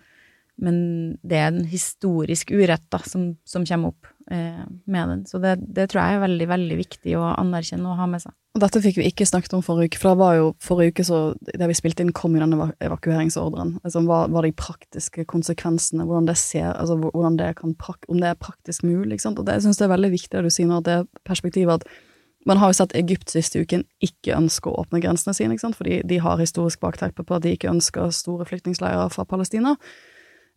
Speaker 6: Men det er en historisk urett da, som, som kommer opp med den. Så det, det, tror jeg er veldig, veldig viktig å anerkjenne og ha med seg.
Speaker 4: Og dette fikk vi ikke snakket om forrige uke, for det var jo forrige uke så det vi spilte inn, kom jo denne evakueringsordren. Altså, hva var de praktiske konsekvensene, hvordan det ser, altså hvordan det kan, om det er praktisk mulig, ikke sant. Og det syns jeg er veldig viktig det du sier nå, det perspektivet at man har jo sett Egypt siste uken ikke ønske å åpne grensene sine, ikke sant? fordi de har historisk bakteppe på at de ikke ønsker store flyktningleirer fra Palestina.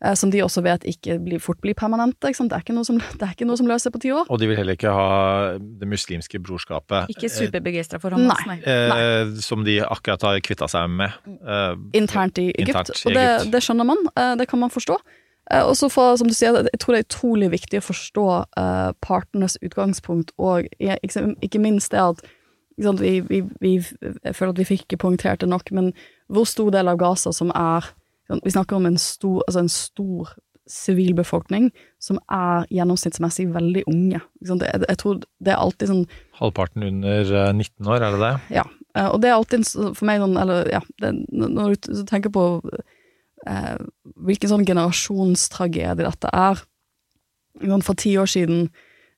Speaker 4: Eh, som de også vet ikke blir, fort blir permanente. Det er, ikke noe som, det er ikke noe som løser på ti år.
Speaker 5: Og de vil heller ikke ha det muslimske brorskapet
Speaker 6: Ikke superbegeistra for Hamas,
Speaker 5: nei. Eh, som de akkurat har kvitta seg med.
Speaker 4: Eh, internt i Egypt. Internt i og det, det, skjønner man. Eh, det kan man forstå. Eh, og så som du sier, jeg tror det er utrolig viktig å forstå eh, partenes utgangspunkt, og ikke minst det at vi, vi, vi, jeg føler at vi fikk ikke poengtert det nok, men hvor stor del av Gaza som er vi snakker om en stor, altså en stor sivilbefolkning som er gjennomsnittsmessig veldig unge. Det, jeg tror det er alltid sånn
Speaker 5: Halvparten under 19 eh, år, er det det?
Speaker 4: Ja. Eh, og det er alltid for meg sånn Eller ja, det, når du tenker på eh, hvilken sånn generasjonstragedie dette er For ti år siden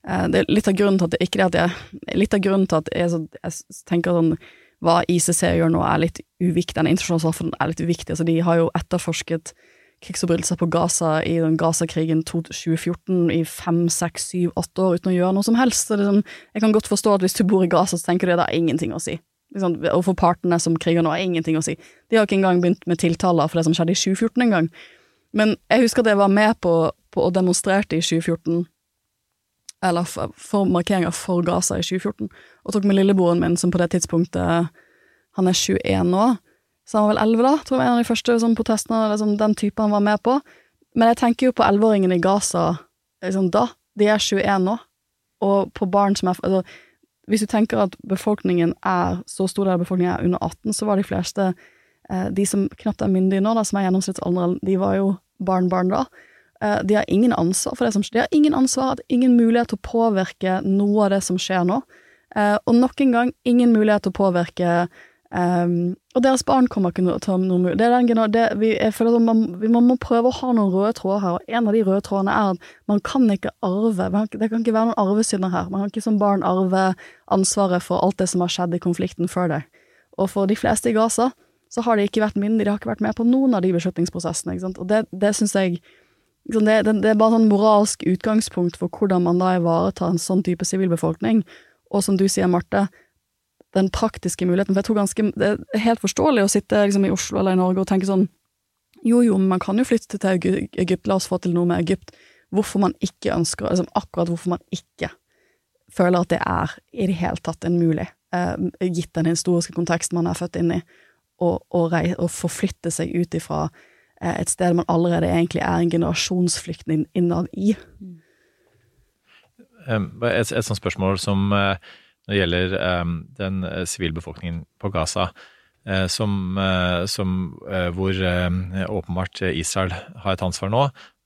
Speaker 4: eh, det er Litt av grunnen til at det ikke er at jeg Litt av grunnen til at jeg, så, jeg tenker sånn hva ICC gjør nå, er litt uviktig. Den internasjonale straffen er litt uviktig. Altså, de har jo etterforsket krigsforbrytelser på Gaza i den Gaza-krigen 2014 i fem, seks, syv, åtte år uten å gjøre noe som helst. Liksom, jeg kan godt forstå at hvis du bor i Gaza, så tenker du at det har ingenting å si. Liksom, for partene som kriger nå, har ingenting å si. De har ikke engang begynt med tiltaler for det som skjedde i 2014 engang. Men jeg husker at jeg var med på, på og demonstrerte i 2014 eller for, for markeringa for Gaza i 2014, og tok med lillebroren min, som på det tidspunktet Han er 21 nå, så han var vel 11 da, tror jeg, en av de første sånn, protestene, liksom, den type han var med på. Men jeg tenker jo på 11-åringene i Gaza liksom, da. De er 21 nå, og på barn som er altså, Hvis du tenker at befolkningen er så stor del av befolkningen er under 18, så var de fleste eh, De som knapt er myndige nå, da, som er gjennomsnittsalderen, de var jo barn-barn da. Eh, de har ingen ansvar for det som skjer. De har ingen ansvar, ingen mulighet til å påvirke noe av det som skjer nå. Eh, og nok en gang, ingen mulighet til å påvirke Um, og deres barn kommer ikke til å ta noe det er den, det, vi, jeg føler at man, man, må prøve å ha noen røde tråder her, og en av de røde trådene er at man kan ikke arve Det kan ikke være noen arvesynder her. Man kan ikke som barn arve ansvaret for alt det som har skjedd i konflikten før det. Og for de fleste i Gaza så har de ikke vært mindre, de har ikke vært med på noen av de beslutningsprosessene. Og det, det syns jeg det, det, det, er bare sånn moralsk utgangspunkt for hvordan man da ivaretar en sånn type sivilbefolkning. Og som du sier, Marte, den praktiske muligheten. For jeg tror ganske Det er helt forståelig å sitte liksom, i Oslo eller i Norge og tenke sånn Jo, jo, men man kan jo flytte til Egypt, la oss få til noe med Egypt. Hvorfor man ikke ønsker liksom, Akkurat hvorfor man ikke føler at det er i det hele tatt en mulig, eh, gitt den historiske konteksten man er født inn i, å forflytte seg ut ifra Eh, et sted man allerede egentlig er en generasjonsflyktning innad i.
Speaker 5: Et, et sånt spørsmål som eh, når det gjelder den eh, sivilbefolkningen på Gaza, uh, som, som hvor åpenbart Israel har et ansvar nå.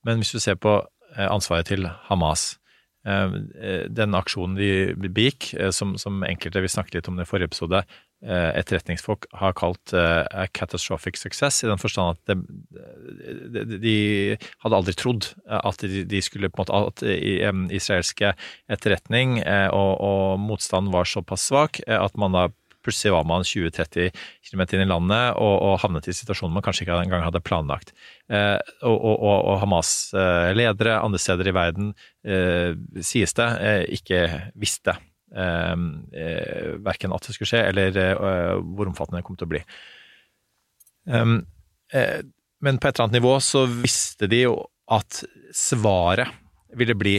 Speaker 5: Men hvis du ser på ansvaret til Hamas Den aksjonen de begikk, som, som enkelte vi snakket litt om i forrige episode, Eh, etterretningsfolk har kalt uh, a catastrophic success, i den forstand at de, de, de hadde aldri trodd at de, skulle på en måte At israelske etterretning og, og, motstand var såpass svak at man da plutselig var man 20-30 km inn i landet og, og, havnet i situasjonen man kanskje ikke engang hadde planlagt. og, og, og Hamas-ledere andre steder i verden, sies det, ikke visste eh, eh verken at det skulle skje, eller eh, hvor omfattende det kom til å bli. Um, eh, men på et eller annet nivå så visste de jo at svaret ville bli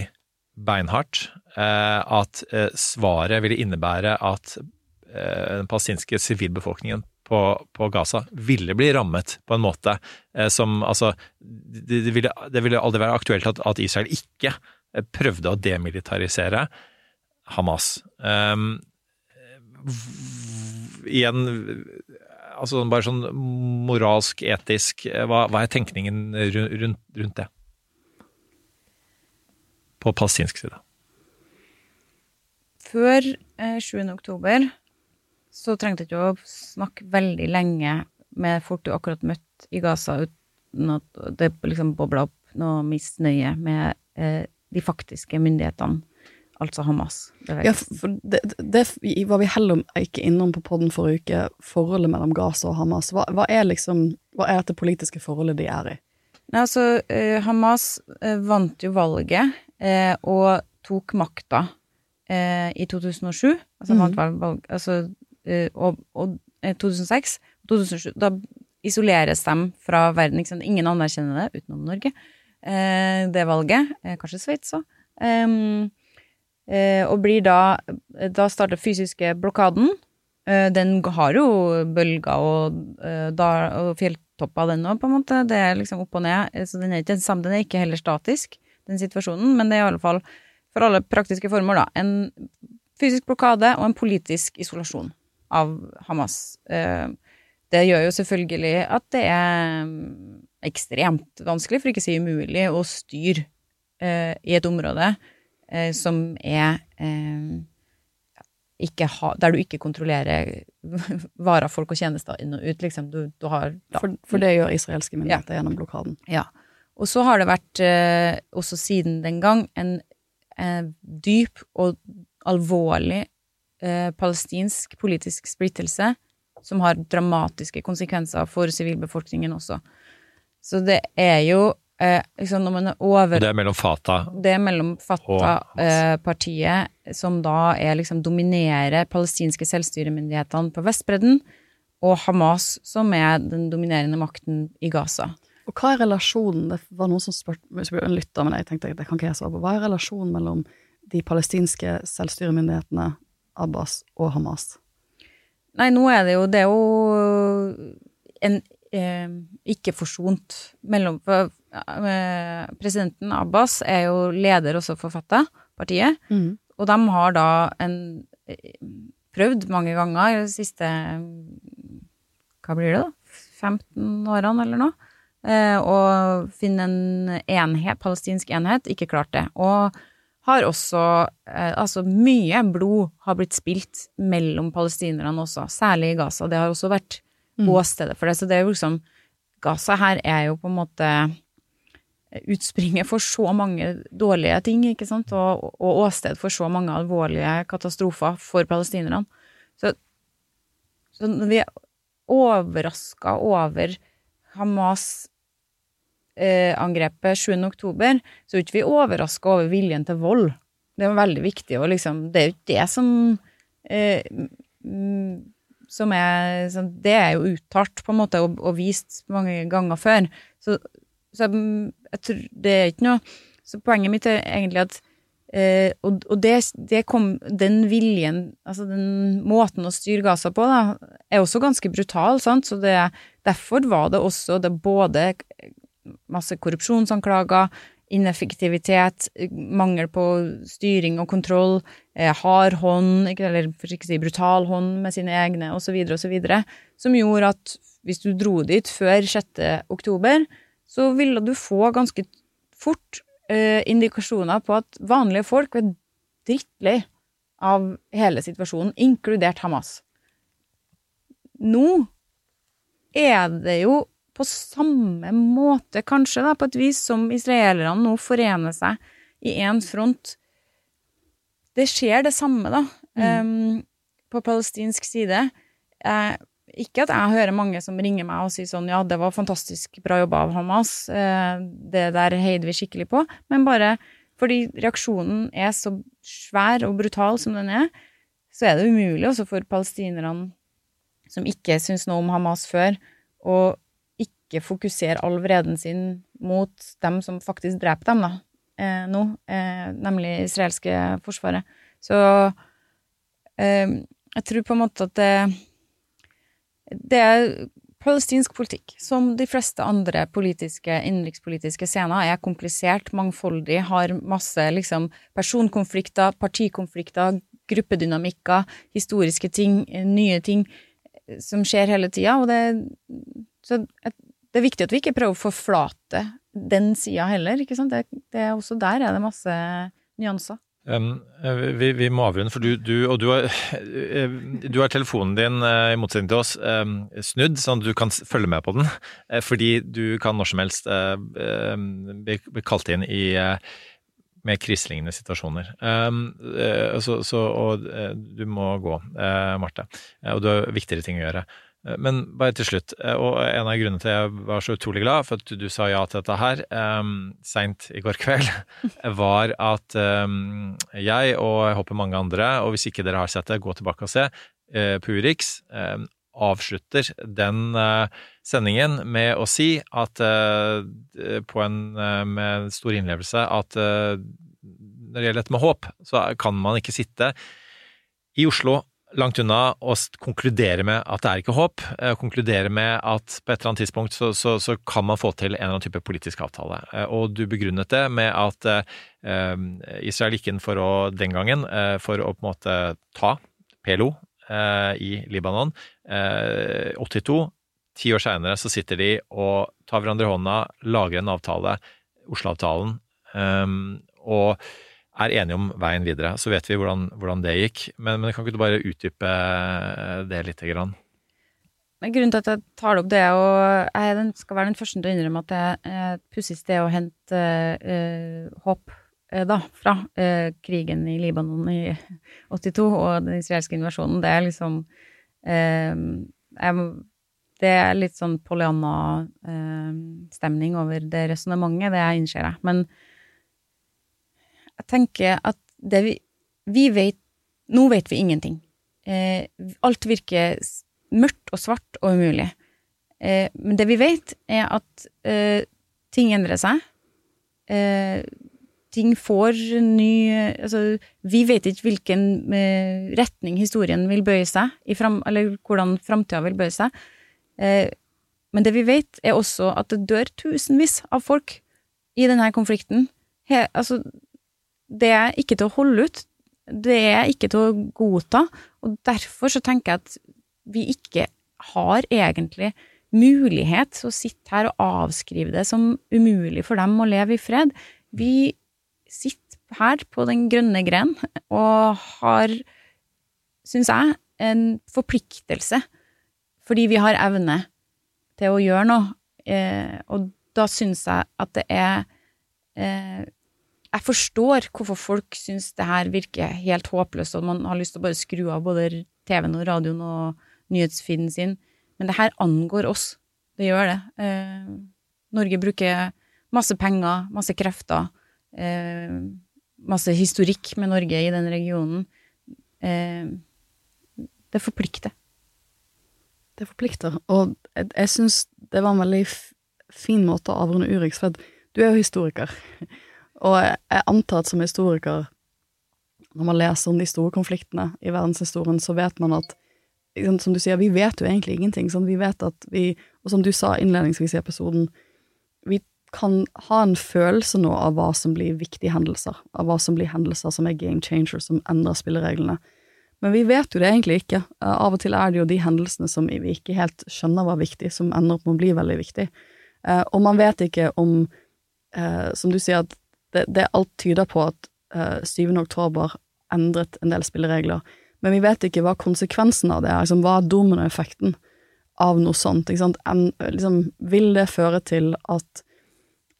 Speaker 5: beinhardt. at svaret ville innebære at den palestinske sivilbefolkningen på, på Gaza ville bli rammet på en måte eh, som Altså, det, det, ville, det ville aldri være aktuelt at, at Israel ikke eh, prøvde å demilitarisere Hamas. Um, igjen altså bare sånn moralsk, etisk Hva, hva er tenkningen rundt, rundt det? På palestinsk side.
Speaker 6: Før eh, 7. oktober så trengte du ikke å snakke veldig lenge med folk du akkurat møtte i Gaza, uten at det liksom bobla opp noe misnøye med eh, de faktiske myndighetene, altså Hamas.
Speaker 4: Ja, for det, det var vi heller ikke innom på podden forrige uke, forholdet mellom Gaza og Hamas. Hva, hva er liksom, hva er dette politiske forholdet de er i?
Speaker 6: Nei, altså, eh, Hamas eh, vant jo valget eh, og tok makta eh, i 2007. Altså, vant valg, valg, altså eh, og, og eh, 2006. 2007, da isoleres de fra verden. Ingen anerkjenner det, utenom Norge, eh, det valget. Kanskje Sveits òg. Um, eh, og blir da Da starter fysiske blokaden. Eh, den har jo bølger og, eh, og fjelltopper, den òg, på en måte. Det er liksom opp og ned. Eh, Så den er ikke den samme, den er ikke heller statisk, den situasjonen. Men det er i alle fall, for alle praktiske formål, da, en fysisk blokade og en politisk isolasjon av Hamas. Eh, Det gjør jo selvfølgelig at det er mm, ekstremt vanskelig, for ikke å si umulig, å styre eh, i et område eh, som er eh, ha, der du ikke kontrollerer [LAUGHS] varer, folk og tjenester inn og ut, liksom. Du, du har
Speaker 4: For, for det gjør israelske myndigheter gjennom blokaden.
Speaker 6: ja. Og så har det vært, eh, også siden den gang, en eh, dyp og alvorlig eh, palestinsk politisk splittelse som har dramatiske konsekvenser for sivilbefolkningen også. Så det er jo eh, liksom når man er over
Speaker 5: Og det er mellom Fata?
Speaker 6: det er mellom
Speaker 5: Fata-partiet,
Speaker 6: eh, som da er liksom dominerer palestinske selvstyremyndighetene på Vestbredden, og Hamas, som er den dominerende makten i Gaza.
Speaker 4: Og hva er relasjonen, det var noen som spurte, en lytter, men jeg tenkte det kan ikke jeg svare på, hva er relasjonen mellom de palestinske selvstyremyndighetene, Abbas og Hamas?
Speaker 6: Nei, nå er det jo Det er jo en eh, ikke forsont mellom for, Presidenten Abbas er jo leder også for Fatah, partiet,
Speaker 4: mm.
Speaker 6: og de har da en eh, prøvd mange ganger i de siste Hva blir det, da? 15 årene, eller noe? Eh, å finne en enhet, palestinsk enhet. Ikke klart det. Og har også eh, Altså, mye blod har blitt spilt mellom palestinerne også, særlig i Gaza. Det har også vært
Speaker 4: Mm.
Speaker 6: åstedet for det. Så det er jo liksom Gaza her er jo på en måte utspringet for så mange dårlige ting, ikke sant, og, og åsted for så mange alvorlige katastrofer for palestinerne. Så, så når vi er overraska over Hamas eh, angrepet 7. oktober, så er ikke vi overraska over viljen til vold. Det er veldig viktig og liksom Det er jo ikke det som eh, som er Det er jo uttalt, på en måte, og, og vist mange ganger før. Så, så jeg, tror det er ikke noe Så poenget mitt er egentlig at eh, Og, og det, det kom Den viljen, altså den måten å styre Gaza på, da, er også ganske brutal, sant. Så det, derfor var det også det både masse korrupsjonsanklager, ineffektivitet, mangel på styring og kontroll, eh, hard hånd, ikke, eller for ikke å si brutal hånd med sine egne, osv., osv., som gjorde at hvis du dro dit før 6. oktober, så ville du få ganske fort eh, indikasjoner på at vanlige folk er drittlei av hele situasjonen, inkludert Hamas. Nå er det jo på samme måte, kanskje, da, på et vis, som israelerne nå forener seg i én front. Det skjer det samme, da, em, på palestinsk side. Eh, ikke at jeg hører mange som ringer meg og sier sånn ja, det var fantastisk bra jobba av Hamas, eh, det der heide vi skikkelig på, men bare fordi reaksjonen er så svær og brutal som den er, så er det umulig også for palestinerne som ikke syns noe om Hamas før, å ikke fokusere all vreden sin mot dem som faktisk dreper dem, da, eh, nå, eh, nemlig israelske forsvaret. Så eh, jeg tror på en måte at det det er palestinsk politikk, som de fleste andre politiske, innenrikspolitiske scener, er komplisert, mangfoldig, har masse liksom personkonflikter, partikonflikter, gruppedynamikker, historiske ting, nye ting eh, som skjer hele tida, det Så det er viktig at vi ikke prøver å forflate den sida heller, ikke sant. Det, det også der er det masse nyanser.
Speaker 5: Um, vi, vi, må avrunde, for du, du og du har, eh, du har, telefonen din, i motsetning til oss, snudd, sånn at du kan følge med på den. Fordi du kan når som helst uh, bli, bli kalt inn i uh, med kriselignende situasjoner. Um, uh, så, så, og du må gå, Marte. Og du har viktigere ting å gjøre. Eh, men bare til slutt, eh, og en av grunnene til at jeg var så utrolig glad for at du sa ja til dette her um, seint i går kveld, [LAUGHS] var at um, jeg og jeg håper mange andre, og hvis ikke dere har sett det, gå tilbake og se, uh, på Urix um, avslutter den uh, sendingen med å si at uh, på en med stor innlevelse at når det gjelder dette med håp, så kan man ikke sitte i Oslo langt unna å konkludere med at det er ikke håp, eh, konkludere med at på et eller annet tidspunkt så, så, så, kan man få til en eller annen type politisk avtale. Eh, og du begrunnet det med at eh, Israel gikk inn for å, den gangen, eh, for å på en måte ta PLO eh, i Libanon. 82. Eh, ti år seinere så sitter de og tar hverandre i hånda, lager en avtale, Oslo-avtalen, og er enige om veien videre. Så vet vi hvordan, hvordan det gikk. Men, men, kan ikke du bare utdype eh, det litt? Grann?
Speaker 6: Grunnen til at jeg tar det opp, det er å Jeg skal være den første til å innrømme at det er et pussig sted å hente eh, håp eh, da, fra eh, krigen i Libanon i 82 og den israelske invasjonen. Det er liksom eh, jeg, Det er litt sånn Pollyanna-stemning over det resonnementet, det innser jeg. Men jeg tenker at det vi, vi vet Nå vet vi ingenting. Eh, alt virker mørkt og svart og umulig. Eh, men det vi vet, er at eh, ting endrer seg. Eh, ting får ny Altså, vi vet ikke hvilken eh, retning historien vil bøye seg, fram, eller hvordan framtida vil bøye seg. Eh, men det vi vet, er også at det dør tusenvis av folk i denne konflikten. He, altså, det er ikke til å holde ut. Det er ikke til å godta. Og derfor så tenker jeg at vi ikke har egentlig mulighet til å sitte her og avskrive det som umulig for dem å leve i fred. Vi sitter her på den grønne gren og har, syns jeg, en forpliktelse fordi vi har evne til å gjøre noe. Eh, og da syns jeg at det er eh, jeg forstår hvorfor folk syns det her virker helt håpløst, og man har lyst til å bare skru av både TV-en og radioen og nyhetsfeeden sin, men det her angår oss. Det gjør det. Eh, Norge bruker masse penger, masse krefter, eh, masse historikk med Norge i den regionen. Eh, det forplikter.
Speaker 4: Det forplikter, og jeg, jeg syns det var en veldig fin måte å avrunde Urix, for du er jo historiker. Og jeg antar at som historiker, når man leser om de store konfliktene i verdenshistorien, så vet man at som du sier, vi vet jo egentlig ingenting. Sånn, vi vet at vi, og som du sa innledningsvis i episoden, vi kan ha en følelse nå av hva som blir viktige hendelser, av hva som blir hendelser som er game changers, som endrer spillereglene. Men vi vet jo det egentlig ikke. Av og til er det jo de hendelsene som vi ikke helt skjønner var viktige, som ender opp med å bli veldig viktige. Uh, og man vet ikke om, uh, som du sier, at det, det alt tyder på at uh, eh, 7. oktober endret en del spilleregler, men vi vet ikke hva konsekvensen av det er, liksom, hva er dominoeffekten av noe sånt, en, liksom, vil det føre til at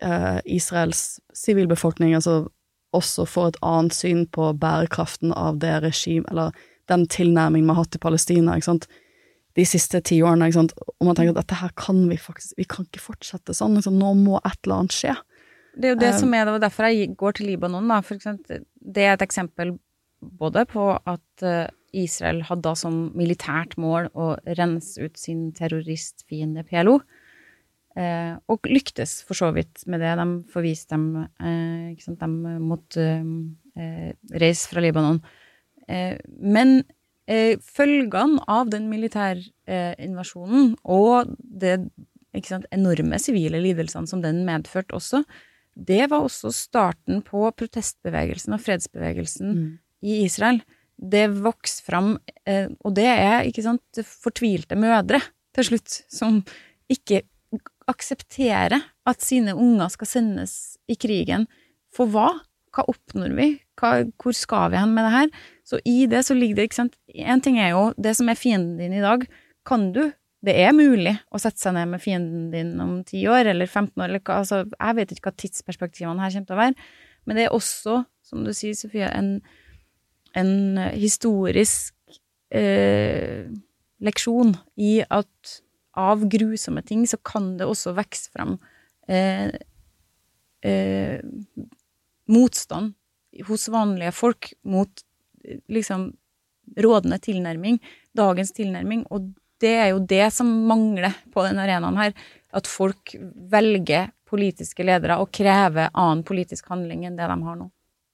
Speaker 4: uh, Israels sivilbefolkning altså også får et annet syn på bærekraften av det regime, eller den tilnærmingen vi har hatt til Palestina, ikke sant, de siste ti årene, og man tenker at dette her kan vi faktisk, vi kan ikke fortsette sånn, liksom, nå må et eller annet skje.
Speaker 6: Det er jo det um, som er det, og derfor jeg går til Libanon, da. For eksempel, det er et eksempel både på at uh, Israel hadde som militært mål å rense ut sin terroristfiende PLO. Eh, og lyktes for så vidt med det. De forviste dem eh, ikke sant? De måtte reise fra Libanon. men eh, følgene av den militærinvasjonen og det sant, enorme sivile lidelsene som den medførte også, det var også starten på protestbevegelsen og fredsbevegelsen i Israel. Det vokste fram, eh, og det er ikke sant, fortvilte mødre til slutt, som ikke aksepterer at sine unger skal sendes i krigen. For hva? Hva oppnår vi? Hva, hvor skal vi hen med det her? Så i det så ligger det, ikke sant En ting er jo det som er fienden din i dag. Kan du det er mulig å sette seg ned med fienden din om 10 år eller 15 år, eller altså, jeg vet ikke hva tidsperspektivene her kommer til å være, men det er også, som du sier, Sofie, en, en historisk eh, leksjon i at av grusomme ting så kan det også vokse fram eh, eh, motstand hos vanlige folk mot liksom rådende tilnærming, dagens tilnærming, og det er jo det som mangler på denne arenaen her. At folk velger politiske ledere og krever annen politisk handling enn det de har nå.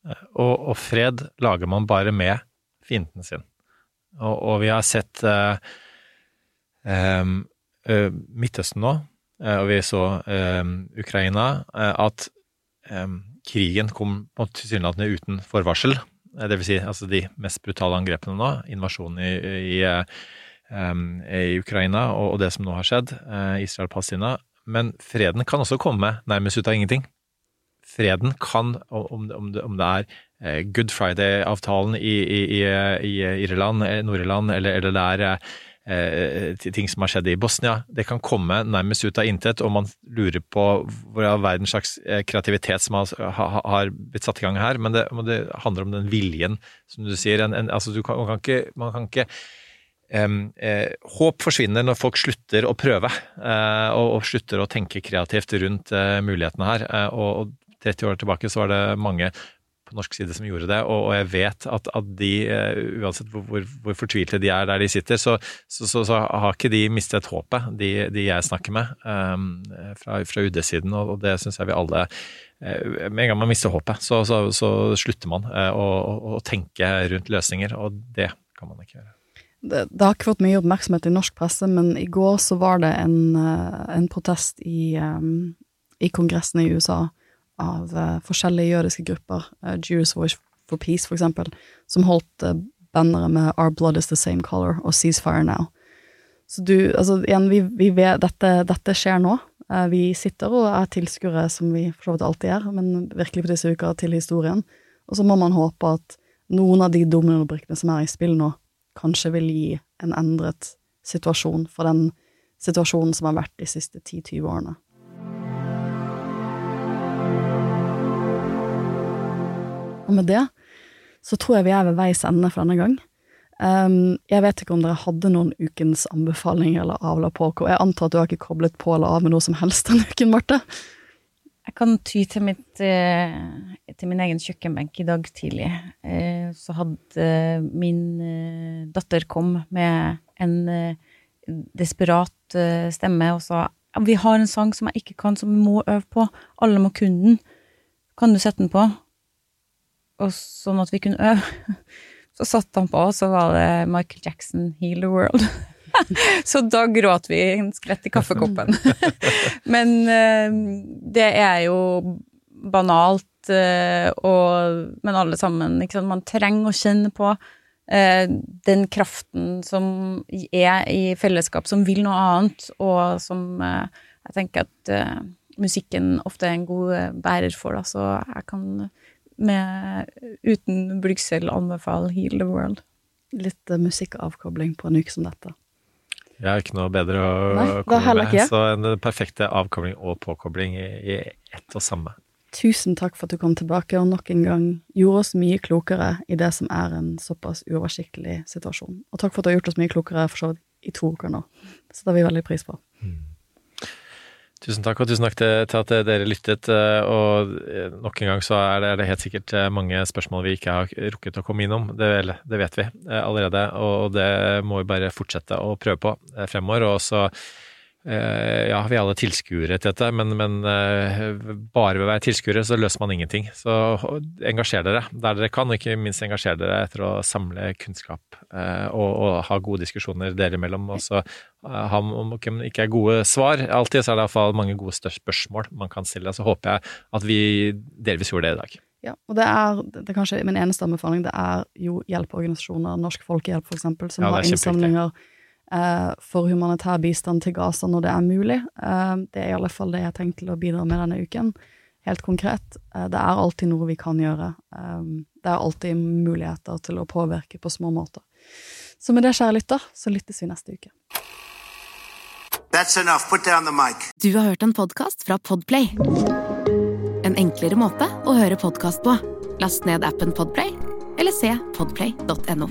Speaker 5: Og, og fred lager man bare med fienden sin. Og, og vi har sett uh, um, uh, Midtøsten nå, uh, og vi så Ukraina, at krigen kom tilsynelatende uten forvarsel. Det vil si altså de mest brutale angrepene nå, invasjonen i, i um, i Ukraina og, det som nå har skjedd, uh, Israel-Palestina. Men freden kan også komme nærmest ut av ingenting. Freden kan, om det, er uh, Good Friday-avtalen i, i, i, Irland, eh, Nord-Irland, eller, eller, det er ting som har skjedd i Bosnia, det kan komme nærmest ut av intet, og man lurer på hvor all verdens slags kreativitet som har, har, blitt satt i gang her. Men det, det, handler om den viljen, som du sier. En, en, altså du kan, man, kan ikke, man kan ikke eh, håp forsvinner når folk slutter å prøve, eh, og, slutter å tenke kreativt rundt eh, mulighetene her. Eh, og, og, 30 år tilbake så var det mange på norsk side som gjorde det, og, jeg vet at, at de, eh, uansett hvor, hvor, fortvilte de er der de sitter, så, så, så, så har ikke de mistet håpet, de, de jeg snakker med eh, fra, fra UD-siden, og, det syns jeg vi alle med en gang man mister håpet, så, slutter man å, å tenke rundt løsninger, og det kan man ikke gjøre
Speaker 4: det, det, har ikke fått mye oppmerksomhet i norsk presse, men i går så var det en, eh, en protest i, um, i, Kongressen i USA av uh, forskjellige jødiske grupper, uh, Jewish Voice for Peace for eksempel, som holdt uh, bannere med Our blood is the same color og Ceasefire now. Så du, altså igjen, vi, vi vet dette, dette skjer nå. vi sitter og er tilskuere, som vi for så vidt alltid er, men virkelig på disse uker til historien. Og så må man håpe at noen av de dominobrikkene som er i spill nå, kanskje vil gi en endret situasjon for den situasjonen som har vært de siste 10-20 årene. Og med det så tror jeg vi er ved veis ende for denne gang. Um, jeg vet ikke om dere hadde noen ukens anbefalinger eller avla på. Jeg antar at du har ikke koblet på eller av med noe som helst denne uken, Marte?
Speaker 6: Jeg kan ty til, mitt, eh, til min egen kjøkkenbenk i dag tidlig. Eh, så hadde min eh, datter kom med en desperat stemme og sa vi har en sang som jeg ikke kan, som vi må øve på. Alle må kunne den. Kan du sette den på? Og sånn at vi kunne øve. [LAUGHS] Så satte han på, og så var det Michael Jackson, 'Heal the World'. [LAUGHS] [LAUGHS] så da gråt vi en skvett i kaffekoppen. [LAUGHS] Men uh, det er jo banalt, uh, og, men alle sammen. Man trenger å kjenne på uh, den kraften som er i fellesskap, som vil noe annet, og som jeg tenker at musikken ofte er en god bærer for, da, så jeg kan med, uten blygsel anbefale Heal the World.
Speaker 4: Litt musikkavkobling på en uke som dette.
Speaker 5: Jeg har ikke noe bedre å Nei, komme med. Ikke. Så en perfekte avkobling og påkobling i, i ett og samme.
Speaker 4: Tusen takk for at du kom tilbake og nok en gang gjorde oss mye klokere i det som er en såpass uoversiktlig situasjon. Og takk for at du har gjort oss mye klokere for så vidt i to uker nå. Så det har vi veldig pris på. Mm.
Speaker 5: Tusen takk, og tusen takk til, at dere lyttet. Eh, og eh, nok en gang så er det, er det, helt sikkert eh, mange spørsmål vi ikke har rukket å komme innom. Det, det vet vi allerede, og det må vi bare fortsette å prøve på fremover. Og så ja, vi er alle tilskuere til dette, men, men eh, bare ved å være tilskuere så løser man ingenting. Så engasjer dere der dere kan, og ikke minst engasjer dere etter å samle kunnskap eh, og, og ha gode diskusjoner dere imellom. Og så eh, ha, om det ikke er gode svar alltid, så er det iallfall mange gode spørsmål man kan stille. Så håper jeg at vi delvis gjorde det i dag.
Speaker 4: Ja, og det er, det er kanskje min eneste anbefaling, det er jo hjelpeorganisasjoner, Norsk Folkehjelp eksempel, som
Speaker 5: Ja,
Speaker 4: har innsamlinger eh, for humanitær bistand til Gaza når det er mulig. Eh, det er i alle fall det jeg har tenkt til å bidra med denne uken. Helt konkret. Eh, det er alltid noe vi kan gjøre. Eh, det er alltid muligheter til å påvirke på små måter. Så med det, kjære lytter, så lyttes vi neste uke.
Speaker 2: That's enough. Put down the mic.
Speaker 8: Du har hørt en podkast fra Podplay. En enklere måte å høre podkast på. Last ned appen Podplay, eller se podplay.no.